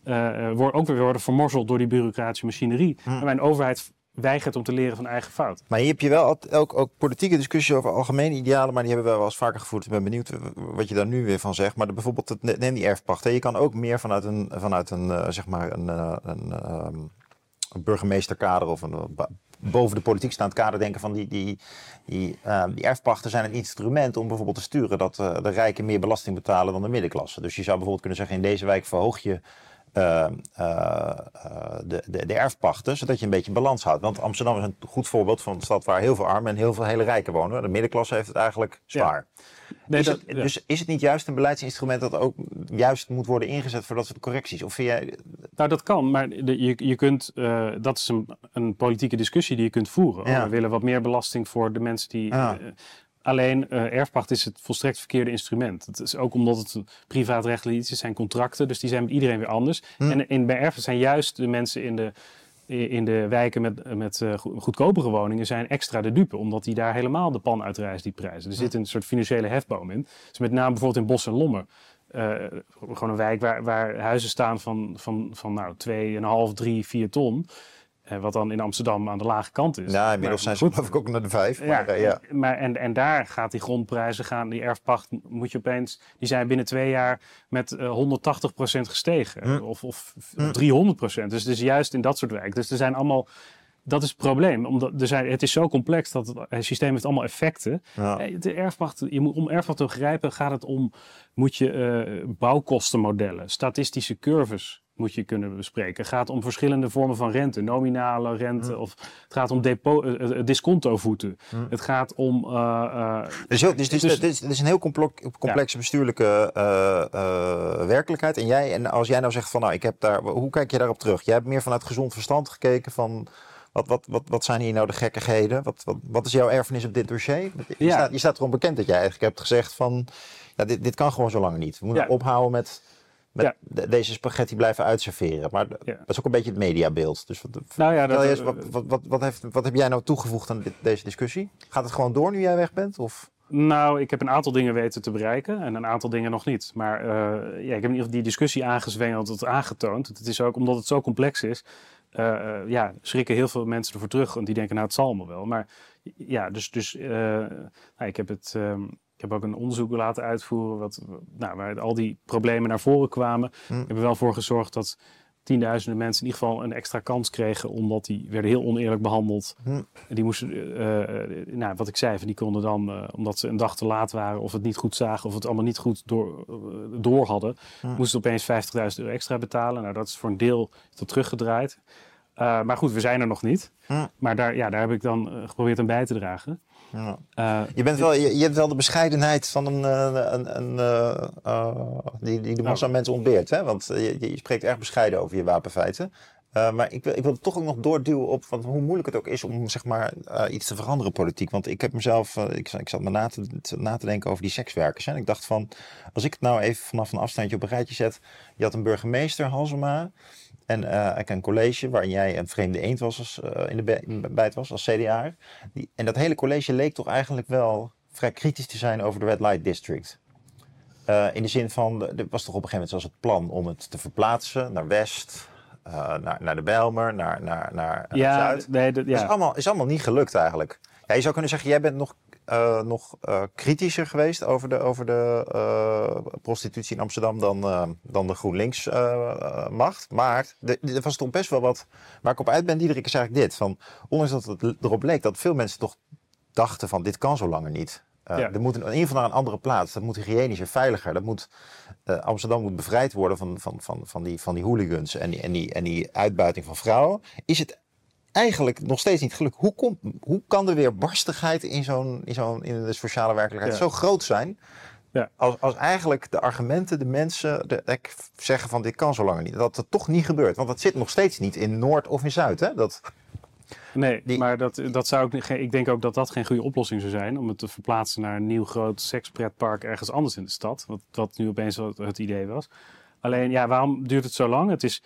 uh, worden, ook weer worden vermorzeld door die bureaucratische machinerie. Hm. Waarbij een overheid weigert om te leren van eigen fout. Maar hier heb je wel ook, ook politieke discussies over algemene idealen, maar die hebben we wel eens vaker gevoerd. Ik ben benieuwd wat je daar nu weer van zegt. Maar de, bijvoorbeeld, het, neem die erfpacht. Hè. Je kan ook meer vanuit een, vanuit een uh, zeg maar een, uh, een, uh, een burgemeesterkader of een boven de politiek staand kader denken van die, die, die, uh, die erfpachten zijn een instrument om bijvoorbeeld te sturen dat de rijken meer belasting betalen dan de middenklasse. Dus je zou bijvoorbeeld kunnen zeggen in deze wijk verhoog je uh, de, de, de, erfpachten, zodat je een beetje balans houdt. Want Amsterdam is een goed voorbeeld van een stad waar heel veel armen en heel veel hele rijken wonen. De middenklasse heeft het eigenlijk zwaar. Ja. Nee, is het, Dus is het niet juist een beleidsinstrument dat ook juist moet worden ingezet voor dat soort correcties? Of vind jij... Nou, dat kan, maar de, je, je kunt, uh, dat is een, een, politieke discussie die je kunt voeren. Ja. We willen wat meer belasting voor de mensen die. Ja. Alleen uh, erfpacht is het volstrekt verkeerde instrument. Het is ook omdat het privaatrechtelijk iets is, zijn contracten, dus die zijn met iedereen weer anders. Hm. En in, bij erfpacht zijn juist de mensen in de in de wijken met, met uh, goedkopere woningen zijn extra de dupe. Omdat die daar helemaal de pan uitreizen, die prijzen. Er zit een soort financiële hefboom in. Dus met name bijvoorbeeld in Bos en Lommer. Uh, gewoon een wijk waar, waar huizen staan van, van, van nou, 2,5, 3, 4 ton. Uh, wat dan in Amsterdam aan de lage kant is. Ja, inmiddels zijn ze geloof ik ook naar de vijf. Ja, maar, uh, ja. maar en, en daar gaat die grondprijzen gaan, die erfpacht moet je opeens, die zijn binnen twee jaar met uh, 180% gestegen. Hm. Of, of hm. 300%. Dus het is juist in dat soort wijken. Dus er zijn allemaal dat is het probleem. Omdat er zijn, het is zo complex dat het, systeem heeft allemaal effecten. Ja. De erfpacht, je moet, om erfpacht te begrijpen gaat het om... moet je uh, bouwkostenmodellen, statistische curves moet je kunnen bespreken. Het gaat om verschillende vormen van rente. Nominale rente of het gaat om depo, uh, discontovoeten. Mm. Het gaat om... Uh, dus, dus, dus, dus, dit is een heel complexe bestuurlijke werkelijkheid. En, jij, en als jij nou zegt van nou, ik heb daar... Hoe kijk je daarop terug? Jij hebt meer vanuit gezond verstand gekeken van... Wat, wat, wat, wat zijn hier nou de gekkigheden? Wat, wat, wat is jouw erfenis op dit dossier? Je, ja. staat, je staat erom bekend dat jij eigenlijk hebt gezegd van... Ja, dit, dit kan gewoon zo lang niet. We moeten ophouden met, met deze spaghetti blijven uitserveren. Maar dat is ook een beetje het mediabeeld. Dus wat, nou ja, dat, wat, wat, wat, wat, heeft, wat heb jij nou toegevoegd aan dit, deze discussie? Gaat het gewoon door nu jij weg bent? Of... Nou, ik heb een aantal dingen weten te bereiken en een aantal dingen nog niet. Maar uh, ja, ik heb in ieder geval die discussie aangezwengeld, aangetoond. Het is ook omdat het zo complex is, uh, ja, schrikken heel veel mensen ervoor terug. Want die denken, nou, het zal me wel. Maar ja, dus, dus uh, nou, ik heb het. Um, ik heb ook een onderzoek laten uitvoeren wat, nou, waar al die problemen naar voren kwamen. Hm. Ik heb er wel voor gezorgd dat tienduizenden mensen in ieder geval een extra kans kregen, omdat die werden heel oneerlijk behandeld. Hm. Die moesten, uh, nou, wat ik zei, van die konden dan, uh, omdat ze een dag te laat waren of het niet goed zagen of het allemaal niet goed door, door hadden, hm. moesten opeens 50.000 euro extra betalen. Nou, dat is voor een deel dat teruggedraaid. maar goed, we zijn er nog niet. Hm. Maar daar, ja, daar heb ik dan geprobeerd aan bij te dragen. Ja. Uh, je, bent wel, je, je, hebt wel de bescheidenheid van een, een, een uh, die, die de massa nou. mensen ontbeert. Hè? Want je, je, spreekt erg bescheiden over je wapenfeiten. Uh, maar ik wil, ik wil toch ook nog doorduwen op want hoe moeilijk het ook is om zeg maar, iets te veranderen politiek. Want ik heb mezelf, ik, ik zat me na te, na te denken over die sekswerkers. En ik dacht van, als ik het nou even vanaf een afstandje op een rijtje zet. Je had een burgemeester, Halsema. En uh, ik een college waarin jij een vreemde eend was als, uh, in de bijt was als CDA. Die, en dat hele college leek toch eigenlijk wel vrij kritisch te zijn over de Red Light District. Uh, in de zin van, er was toch op een gegeven moment zelfs het plan om het te verplaatsen naar West, naar, naar de Bijlmer, naar, naar, naar ja, Zuid. Nee, dat, ja. is, allemaal, is allemaal niet gelukt eigenlijk. Ja, je zou kunnen zeggen, jij bent nog uh, nog uh, kritischer geweest over de, over de uh, prostitutie in Amsterdam dan, dan de GroenLinks macht. Maar er was toch best wel wat waar ik op uit ben, Diederik, is eigenlijk dit. Van, ondanks dat het erop leek dat veel mensen toch dachten van dit kan zo langer niet. Ja. Er moet in ieder geval naar een andere plaats. Dat moet hygiënischer, veiliger. Dat moet, Amsterdam moet bevrijd worden van, van, van, van, die, van die hooligans en die, en, die, en die uitbuiting van vrouwen. Is het eigenlijk nog steeds niet gelukt. Hoe, komt, hoe kan er weer barstigheid in, zo'n, in, zo'n, in de sociale werkelijkheid zo groot zijn? Ja. Als, als eigenlijk de argumenten, de mensen de, zeggen van dit kan zo lang niet. Dat het toch niet gebeurt. Want dat zit nog steeds niet in Noord of in Zuid. Hè? Dat, nee, maar dat, dat zou ik, ik denk ook dat dat geen goede oplossing zou zijn. Om het te verplaatsen naar een nieuw groot sekspretpark ergens anders in de stad. Wat, wat nu opeens het idee was. Alleen, ja, waarom duurt het zo lang? Het is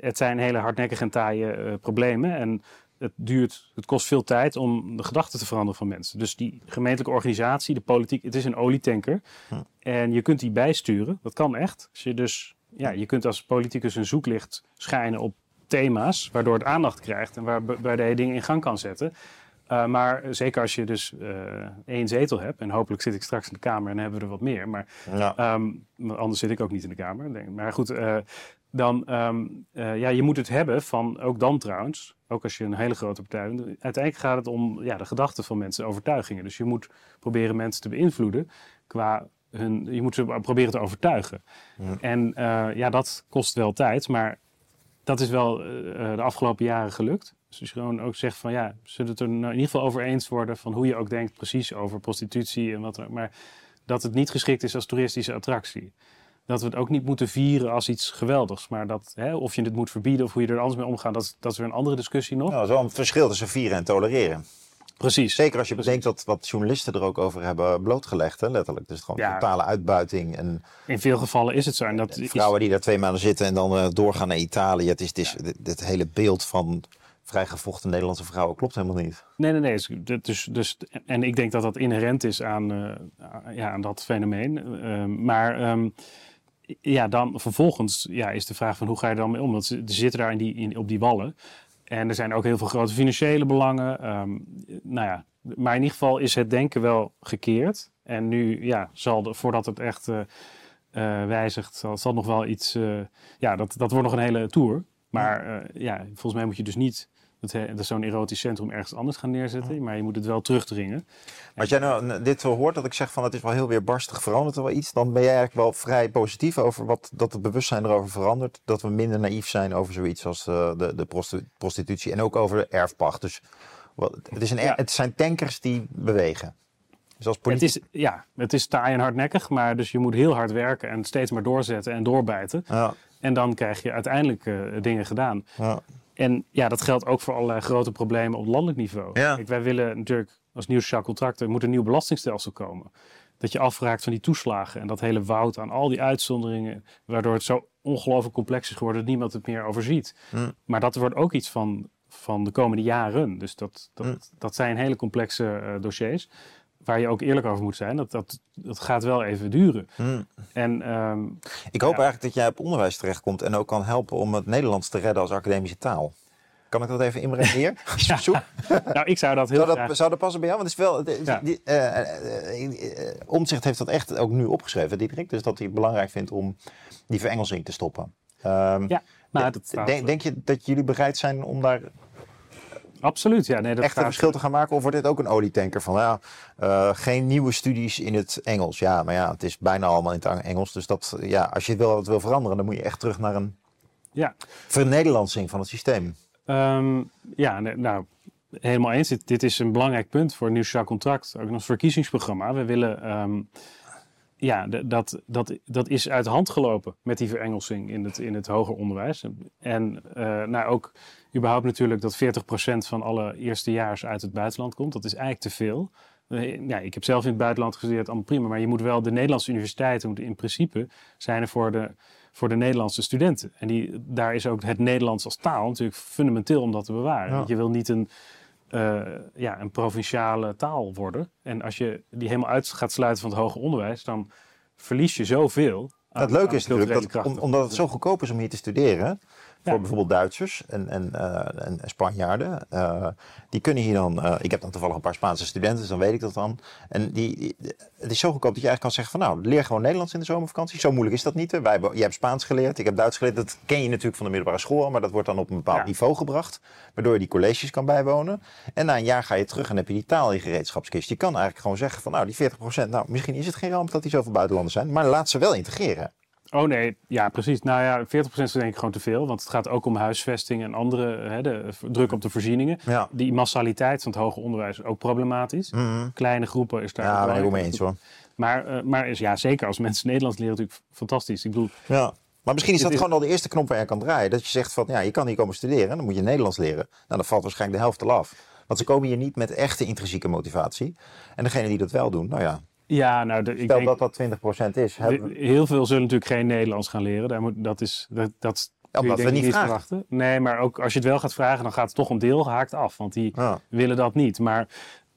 het zijn hele hardnekkige en taaie uh, problemen. En het duurt, het kost veel tijd om de gedachten te veranderen van mensen. Dus die gemeentelijke organisatie, de politiek, het is een olietanker. Hm. En je kunt die bijsturen. Dat kan echt. Als je dus, ja, je kunt als politicus een zoeklicht schijnen op thema's, waardoor het aandacht krijgt en waarbij je dingen in gang kan zetten. Uh, maar zeker als je dus uh, één zetel hebt, en hopelijk zit ik straks in de Kamer en hebben we er wat meer. Maar ja. um, anders zit ik ook niet in de Kamer. Denk. Maar goed, uh, dan, ehm, eh, ja, je moet het hebben van, ook dan trouwens, ook als je een hele grote partij bent, uiteindelijk gaat het om ja, de gedachten van mensen, overtuigingen. Dus je moet proberen mensen te beïnvloeden qua hun, je moet ze proberen te overtuigen. Ja. En eh, ja, dat kost wel tijd, maar dat is wel eh, de afgelopen jaren gelukt. Dus gewoon ook zegt van ja, zullen het er nou in ieder geval over eens worden van hoe je ook denkt precies over prostitutie en wat er, maar dat het niet geschikt is als toeristische attractie. Dat we het ook niet moeten vieren als iets geweldigs. Maar dat, hè, of je het moet verbieden of hoe je er anders mee omgaat, dat, is- dat is weer een andere discussie nog. Nou, dat is wel een verschil tussen vieren en tolereren. Precies. Zeker als je bedenkt dat wat journalisten er ook over hebben blootgelegd, hè, letterlijk. Dus gewoon Ja. totale uitbuiting en In veel gevallen is het zo. En dat vrouwen die daar twee maanden zitten en dan eh, doorgaan naar Italië. Het is, het is, dit, dit hele beeld van vrijgevochten Nederlandse vrouwen klopt helemaal niet. Nee, nee, nee. Dus, dus, dus, en ik denk dat dat inherent is aan, eh, ja, aan dat fenomeen. Eh, maar ehm, ja, dan vervolgens ja, is de vraag van hoe ga je er dan mee om? Want ze, zitten daar in die, in, op die wallen. En er zijn ook heel veel grote financiële belangen. Ehm, nou ja, maar in ieder geval is het denken wel gekeerd. En nu, ja, zal voordat het echt eh, eh, wijzigt, zal, zal nog wel iets. eh, ja, dat, dat wordt nog een hele tour. Maar ja, volgens mij moet je dus niet dat, zo'n erotisch centrum ergens anders gaan neerzetten. Maar je moet het wel terugdringen. Als jij nou dit zo hoort, dat ik zeg van het is wel heel weer barstig, verandert er wel iets, dan ben jij eigenlijk wel vrij positief over wat, dat het bewustzijn erover verandert. Dat we minder naïef zijn over zoiets als eh, de, de prosti- prostitutie en ook over de erfpacht. Dus wat, het, is een, Ja. het zijn tankers die bewegen. Dus als Het politie... is, ja, het is taai en hardnekkig, maar dus je moet heel hard werken en steeds maar doorzetten en doorbijten. Ja, En dan krijg je uiteindelijk eh, dingen gedaan. ja. En ja, dat geldt ook voor allerlei grote problemen op landelijk niveau. Ja. Kijk, wij willen natuurlijk als nieuw sociaal contract, er moet een nieuw belastingstelsel komen. Dat je afraakt van die toeslagen en dat hele woud aan al die uitzonderingen, waardoor het zo ongelooflijk complex is geworden dat niemand het meer overziet. Hm. Maar dat wordt ook iets van, van de komende jaren. Dus dat, dat, Hm. dat zijn hele complexe eh, dossiers. Waar je ook eerlijk over moet zijn. Dat, dat, dat gaat wel even duren. Hm. En ehm, Ik hoop Ja. eigenlijk dat jij op onderwijs terechtkomt en ook kan helpen om het Nederlands te redden als academische taal. Kan ik dat even inbrengen hier? Ja. Nou, ik zou dat heel Zou graag... dat, zou dat passen bij jou? Want het is wel. Ja. die, eh, eh, eh, Omtzigt heeft dat echt ook nu opgeschreven, Diederik. Dus dat hij het belangrijk vindt om die verengelsing te stoppen. Ehm, Ja, nou, dat staat- denk, denk je dat jullie bereid zijn om daar Absoluut, ja. Nee, dat echt een verschil te gaan maken? Of wordt dit ook een olietanker van ja, eh, geen nieuwe studies in het Engels? Ja, maar ja, het is bijna allemaal in het Engels. Dus dat, ja, als je wil, wat wil veranderen, dan moet je echt terug naar een Ja, vernederlandsing van het systeem. Ehm, ja, nou, helemaal eens. Dit, dit is een belangrijk punt voor een nieuw sociaal contract. Ook ons verkiezingsprogramma. We willen, ehm, ja, dat, dat, dat is uit de hand gelopen met die verengelsing in het, in het hoger onderwijs. En eh, nou, ook überhaupt natuurlijk dat 40% van alle eerstejaars uit het buitenland komt. Dat is eigenlijk te veel. Eh, Ja, ik heb zelf in het buitenland gestudeerd, allemaal prima. Maar je moet wel, de Nederlandse universiteiten moeten in principe zijn er voor de, voor de Nederlandse studenten. En die, daar is ook het Nederlands als taal natuurlijk fundamenteel om dat te bewaren. Ja. Want je wil niet een, eh, ja, een provinciale taal worden. En als je die helemaal uit gaat sluiten van het hoger onderwijs, dan verlies je zoveel. aan- het leuke is natuurlijk dat, om- omdat het zo goedkoop is om hier te studeren, voor bijvoorbeeld Duitsers en, en, eh, en Spanjaarden, eh, die kunnen hier dan. eh, ik heb dan toevallig een paar Spaanse studenten, dus dan weet ik dat dan. En die, die- het is zo goedkoop dat je eigenlijk kan zeggen van nou, leer gewoon Nederlands in de zomervakantie. Zo moeilijk is dat niet. Hè? Wij, jij hebt Spaans geleerd, ik heb Duits geleerd. Dat ken je natuurlijk van de middelbare school, maar dat wordt dan op een bepaald Ja. niveau gebracht, waardoor je die colleges kan bijwonen. En na een jaar ga je terug en heb je die taal in je gereedschapskist. Je kan eigenlijk gewoon zeggen van nou, die 40%, nou misschien is het geen ramp dat die zoveel buitenlanders zijn, maar laat ze wel integreren. Oh nee, ja precies. Nou ja, 40% is denk ik gewoon te veel. Want het gaat ook om huisvesting en andere hè, de, druk op de voorzieningen. Ja. Die massaliteit van het hoger onderwijs is ook problematisch. Mhm. Kleine groepen is daar Ja, ben ik mee eens hoor. Maar, eh, maar is, ja, zeker als mensen Nederlands leren natuurlijk fantastisch. Ik bedoel, Ja. Maar misschien is dat is- gewoon al de eerste knop waar je kan draaien. Dat je zegt van ja, je kan hier komen studeren, dan moet je Nederlands leren. Nou, dan valt waarschijnlijk de helft al af. Want ze komen hier niet met echte intrinsieke motivatie. En degene die dat wel doen, nou ja, ja, nou, de, ik stel denk, dat dat 20% is. Heel veel zullen natuurlijk geen Nederlands gaan leren. Daar moet, dat is, dat, dat Omdat we ik niet vragen. verwachten. Nee, maar ook als je het wel gaat vragen, dan gaat het toch een deel haakt af. Want die ja. willen dat niet. Maar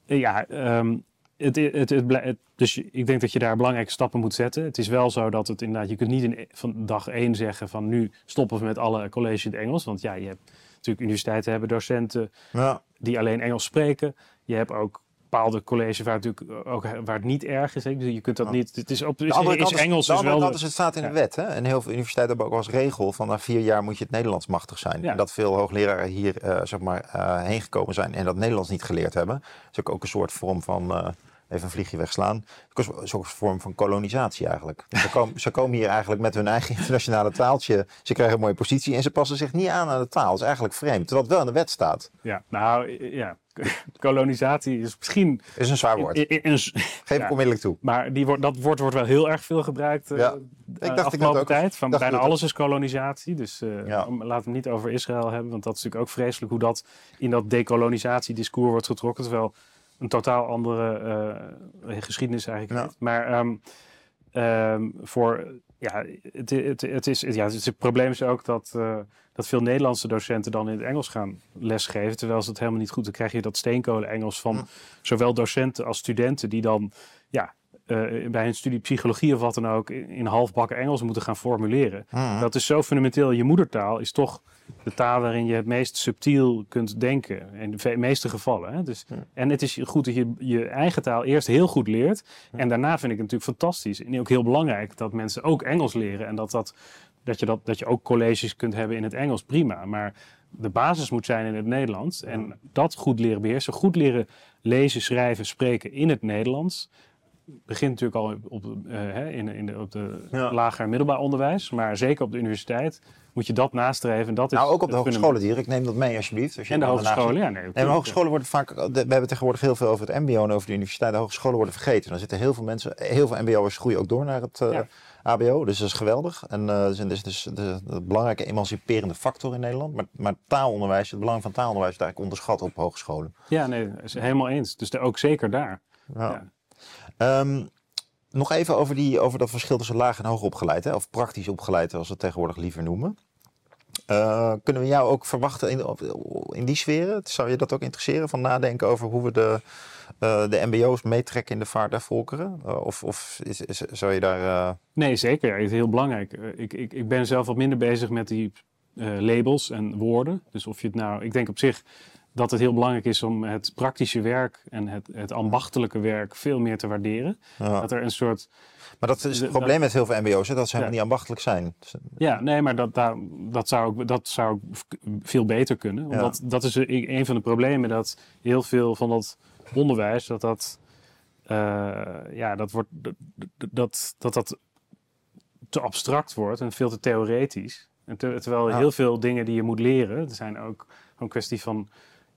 eh, ja, ehm, het, het, het, blij- het- dus ik denk dat je daar belangrijke stappen moet zetten. Het is wel zo dat het inderdaad, je kunt niet in, van dag één zeggen van nu stoppen we met alle colleges in het Engels. Want ja, je hebt natuurlijk universiteiten hebben docenten Ja. die alleen Engels spreken. Je hebt ook bepaalde colleges waar het natuurlijk ook waar het niet erg is. Hè? Je kunt dat niet. Het is op is, is Engels de is wel. kant is het staat in de wet. Hè? En heel veel universiteiten hebben ook als regel van na vier jaar moet je het Nederlands machtig zijn. Ja. En dat veel hoogleraren hier eh, zeg maar, eh, heen gekomen zijn en dat Nederlands niet geleerd hebben. Dat is ook, ook een soort vorm van, eh, even een vliegje wegslaan, ook een soort vorm van kolonisatie eigenlijk. Ze komen, ze komen hier eigenlijk met hun eigen internationale taaltje. Ze krijgen een mooie positie en ze passen zich niet aan aan de taal. Dat is eigenlijk vreemd, terwijl het wel in de wet staat. Ja, nou ja, kolonisatie is misschien. is een zwaar woord. in- in- in- Geef ik ja. onmiddellijk toe. maar die wordt, dat woord wordt wel heel erg veel gebruikt. eh Ja. de dacht ik net afgelopen ook. tijd. Van Dacht bijna ik alles is kolonisatie. Dus eh, Ja. laten we het niet over Israël hebben. Want dat is natuurlijk ook vreselijk hoe dat in dat decolonisatiediscours wordt getrokken. Terwijl een totaal andere eh, geschiedenis eigenlijk heeft. Maar ehm, ehm, voor, ja, het, het, het, is, ja, het, het probleem is ook dat, eh, dat veel Nederlandse docenten dan in het Engels gaan lesgeven. Terwijl ze het helemaal niet goed. Dan krijg je dat steenkolen-Engels van Hm. zowel docenten als studenten die dan ja, eh, bij hun studie psychologie of wat dan ook in, in halfbakken Engels moeten gaan formuleren. Dat is zo fundamenteel. Je moedertaal is toch de taal waarin je het meest subtiel kunt denken. In de meeste gevallen. Hè? Dus. En het is goed dat je je eigen taal eerst heel goed leert. En daarna vind ik het natuurlijk fantastisch. En ook heel belangrijk dat mensen ook Engels leren. En dat, dat, dat, je, dat, dat je ook colleges kunt hebben in het Engels. Prima. Maar de basis moet zijn in het Nederlands. En dat goed leren beheersen. Goed leren lezen, schrijven, spreken in het Nederlands begint natuurlijk al op, hè, in, in de, op de Ja. lager en middelbaar onderwijs. Maar zeker op de universiteit moet je dat nastreven. En dat is Nou, ook op de hogescholen, Dirk. Neem dat mee alsjeblieft. Als je En de hogescholen, ja. Nee, Nee, maar hogescholen worden vaak. We hebben tegenwoordig heel veel over het MBO en over de universiteit. De hogescholen worden vergeten. Dan zitten heel veel mensen, heel veel MBO'ers groeien ook door naar het eh, Ja. HBO. Dus dat is geweldig. En eh, dat is dus de, de belangrijke emanciperende factor in Nederland. Maar, maar taalonderwijs, het belang van taalonderwijs, is eigenlijk onderschat op hogescholen. Ja, nee, is helemaal eens. Dus de- ook zeker daar. Ja. Ja. Ehm, nog even over, die, over dat verschil tussen laag en hoog opgeleid, hè? of praktisch opgeleid, zoals we het tegenwoordig liever noemen. Eh, kunnen we jou ook verwachten in, in die sferen? Zou je dat ook interesseren van nadenken over hoe we de, eh, de MBO's meetrekken in de vaart der volkeren? Eh, of of is, is, zou je daar. Nee, zeker. Het is heel belangrijk. Ik, ik, ik ben zelf wat minder bezig met die labels en woorden. Dus of je het nou... Ik denk op zich dat het heel belangrijk is om het praktische werk en het, het ambachtelijke werk veel meer te waarderen. ja. Dat er een soort... Maar dat is het probleem met heel veel MBO's, hè, dat ze helemaal niet ambachtelijk zijn. Dus, Ja, nee, maar dat, daar- dat, zou, ook- dat zou veel beter kunnen. Ja. Omdat dat is een van de problemen dat heel veel van dat onderwijs, dat dat, eh, ja, dat, wordt, dat, dat, dat dat te abstract wordt en veel te theoretisch. En ter- terwijl heel veel dingen die je moet leren, er zijn ook een kwestie van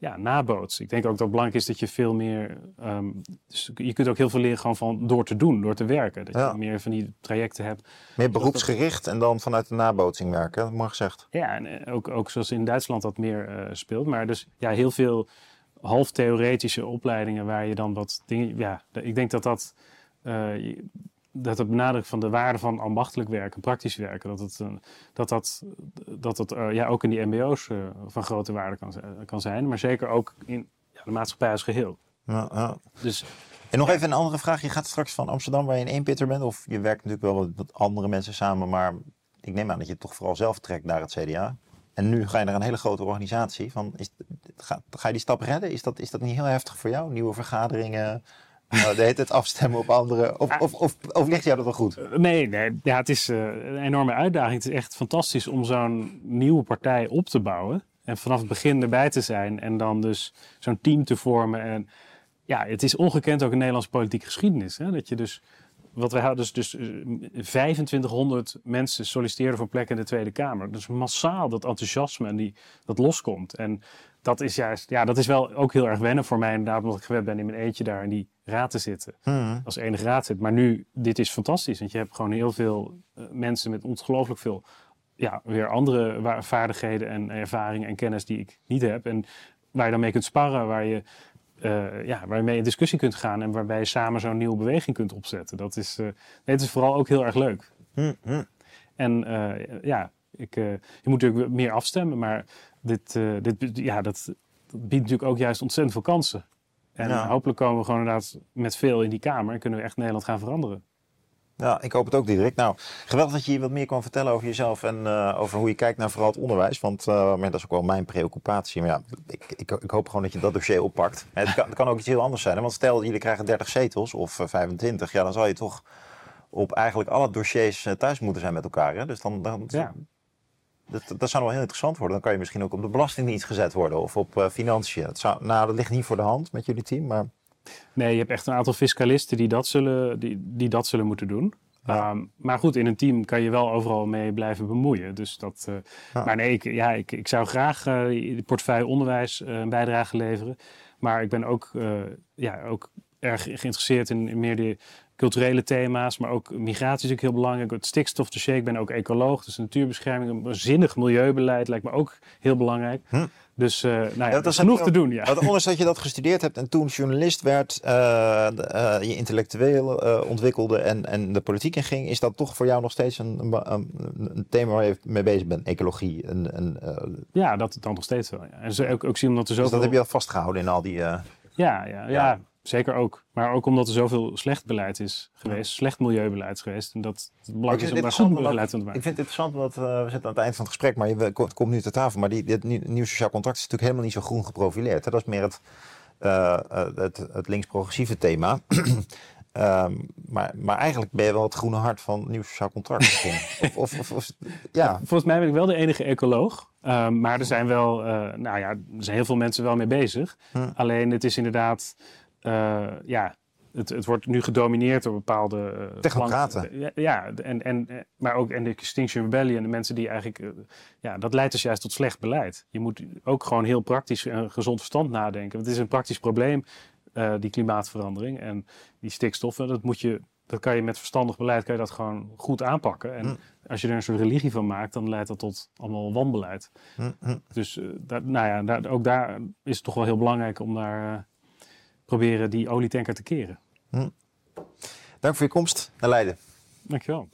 ja, nabootsen. Ik denk ook dat het belangrijk is dat je veel meer... ehm, dus je kunt ook heel veel leren gewoon van door te doen, door te werken. Dat Ja. je meer van die trajecten hebt. meer beroepsgericht en dan vanuit de nabootsing werken, dat mag gezegd. Ja, en eh, ook, ook zoals in Duitsland dat meer eh, speelt. Maar dus ja, heel veel half theoretische opleidingen waar je dan wat dingen... Ja, ik denk dat dat... eh, dat het benadrukt van de waarde van ambachtelijk werken, praktisch werken, dat het, eh, dat, dat, dat het eh, ja, ook in die mbo's eh, van grote waarde kan, z- kan zijn. Maar zeker ook in ja, de maatschappij als geheel. Ja, ja. Dus En nog even een andere vraag. Je gaat straks van Amsterdam waar je in één pitter bent. Of je werkt natuurlijk wel met- met andere mensen samen. Maar ik neem aan dat je toch vooral zelf trekt naar het CDA. En nu ga je naar een hele grote organisatie. Van, is, ga, ga je die stap redden? Is dat, is dat niet heel heftig voor jou? Nieuwe vergaderingen? Eh, de hele tijd afstemmen op anderen? Of, of, of, of ligt jou dat wel goed? Eh, Nee, nee ja, het is eh, een enorme uitdaging. Het is echt fantastisch om zo'n nieuwe partij op te bouwen. En vanaf het begin erbij te zijn. En dan dus zo'n team te vormen. En ja, het is ongekend ook in Nederlandse politieke geschiedenis. Hè? Dat je dus, wat wij hadden, dus, dus eh, 2500 mensen solliciteerden voor plekken in de Tweede Kamer. Dus massaal dat enthousiasme en die, dat loskomt. En dat is juist, ja, dat is wel ook heel erg wennen voor mij inderdaad. Omdat ik gewend ben in mijn eentje daar in die raad te zitten Hmm. als enige raadslid. Maar nu, dit is fantastisch. Want je hebt gewoon heel veel eh, mensen met ongelooflijk veel... Ja, weer andere vaardigheden en ervaringen en kennis die ik niet heb. En waar je dan mee kunt sparren, waar je, eh, ja, waar je mee in discussie kunt gaan... en waarbij je samen zo'n nieuwe beweging kunt opzetten. Dat is, eh, nee, het is vooral ook heel erg leuk. Hmm, hmm. En ja, ik, je moet natuurlijk meer afstemmen, maar dit, eh, dit, ja, dat, biedt natuurlijk ook juist ontzettend veel kansen. En Ja. hopelijk komen we gewoon inderdaad met veel in die Kamer en kunnen we echt Nederland gaan veranderen. Ja, ik hoop het ook, Diederik. Nou, geweldig dat je hier wat meer kan vertellen over jezelf en uh, over hoe je kijkt naar vooral het onderwijs. Want uh, maar dat is ook wel mijn preoccupatie. Maar ja, ik, ik, ik, hoop gewoon dat je dat dossier oppakt. Het kan, het kan ook iets heel anders zijn. Hè? Want stel, jullie krijgen 30 zetels of uh, 25. Ja, dan zal je toch op eigenlijk alle dossiers thuis moeten zijn met elkaar. Hè? Dus dan, dan ja. Dat, dat zou wel heel interessant worden. Dan kan je misschien ook op de Belastingdienst gezet worden of op uh, financiën. Dat, zou, nou, dat ligt niet voor de hand met jullie team, maar... Nee, je hebt echt een aantal fiscalisten die dat zullen, die, die dat zullen moeten doen. Ja. Um, maar goed, in een team kan je wel overal mee blijven bemoeien. Dus dat, uh, ja. Maar nee, ik, ja, ik, ik zou graag uh, de portefeuille onderwijs uh, een bijdrage leveren. Maar ik ben ook, ja, ook erg geïnteresseerd in, in meer de culturele thema's, maar ook migratie is natuurlijk heel belangrijk. Het stikstofdossier, ik ben ook ecoloog, dus natuurbescherming, een zinnig milieubeleid lijkt me ook heel belangrijk. Hm. Dus uh, nou ja, ja, dat is genoeg te doen. Ja. Ondanks dat je dat gestudeerd hebt en toen journalist werd, uh, uh, je intellectueel ontwikkelde en, en de politiek in ging, is dat toch voor jou nog steeds een, een, een thema waar je mee bezig bent, ecologie? En, en, ja, dat dan nog steeds wel. Ja. En ze ook, ook zien omdat er zoveel... Dus dat heb je al vastgehouden in al die... Ja, ja, ja, ja, zeker ook. Maar ook omdat er zoveel slecht beleid is geweest, slecht milieubeleid is geweest. En dat het belangrijk is om daar goed beleid van te maken. Ik vind het interessant, want uh, we zitten aan het eind van het gesprek, maar je komt nu ter tafel. Maar die, dit nieuw sociaal contract is natuurlijk helemaal niet zo groen geprofileerd. Hè? Dat is meer het, uh, het, het links-progressieve thema. Um, maar, maar eigenlijk ben je wel het groene hart van nieuw sociaal contract. of, of, of, ja. Volgens mij ben ik wel de enige ecoloog. Um, maar er zijn wel, uh, nou ja, er zijn heel veel mensen wel mee bezig. Hm. Alleen het is inderdaad, uh, ja, het, het, wordt nu gedomineerd door bepaalde... Uh, Technocraten. Ja, ja, en, en, maar ook en de Extinction Rebellion, de mensen die eigenlijk... ja, dat leidt dus juist tot slecht beleid. Je moet ook gewoon heel praktisch en gezond verstand nadenken. Want het is een praktisch probleem die klimaatverandering en die stikstoffen. Dat, moet je, dat kan je met verstandig beleid kan je dat gewoon goed aanpakken. En mm. als je er een soort religie van maakt, dan leidt dat tot allemaal wanbeleid. Mm, mm. Dus daar, nou ja, daar, ook daar is het toch wel heel belangrijk om daar proberen die olietanker te keren. Dank voor je komst naar Leiden. Dankjewel.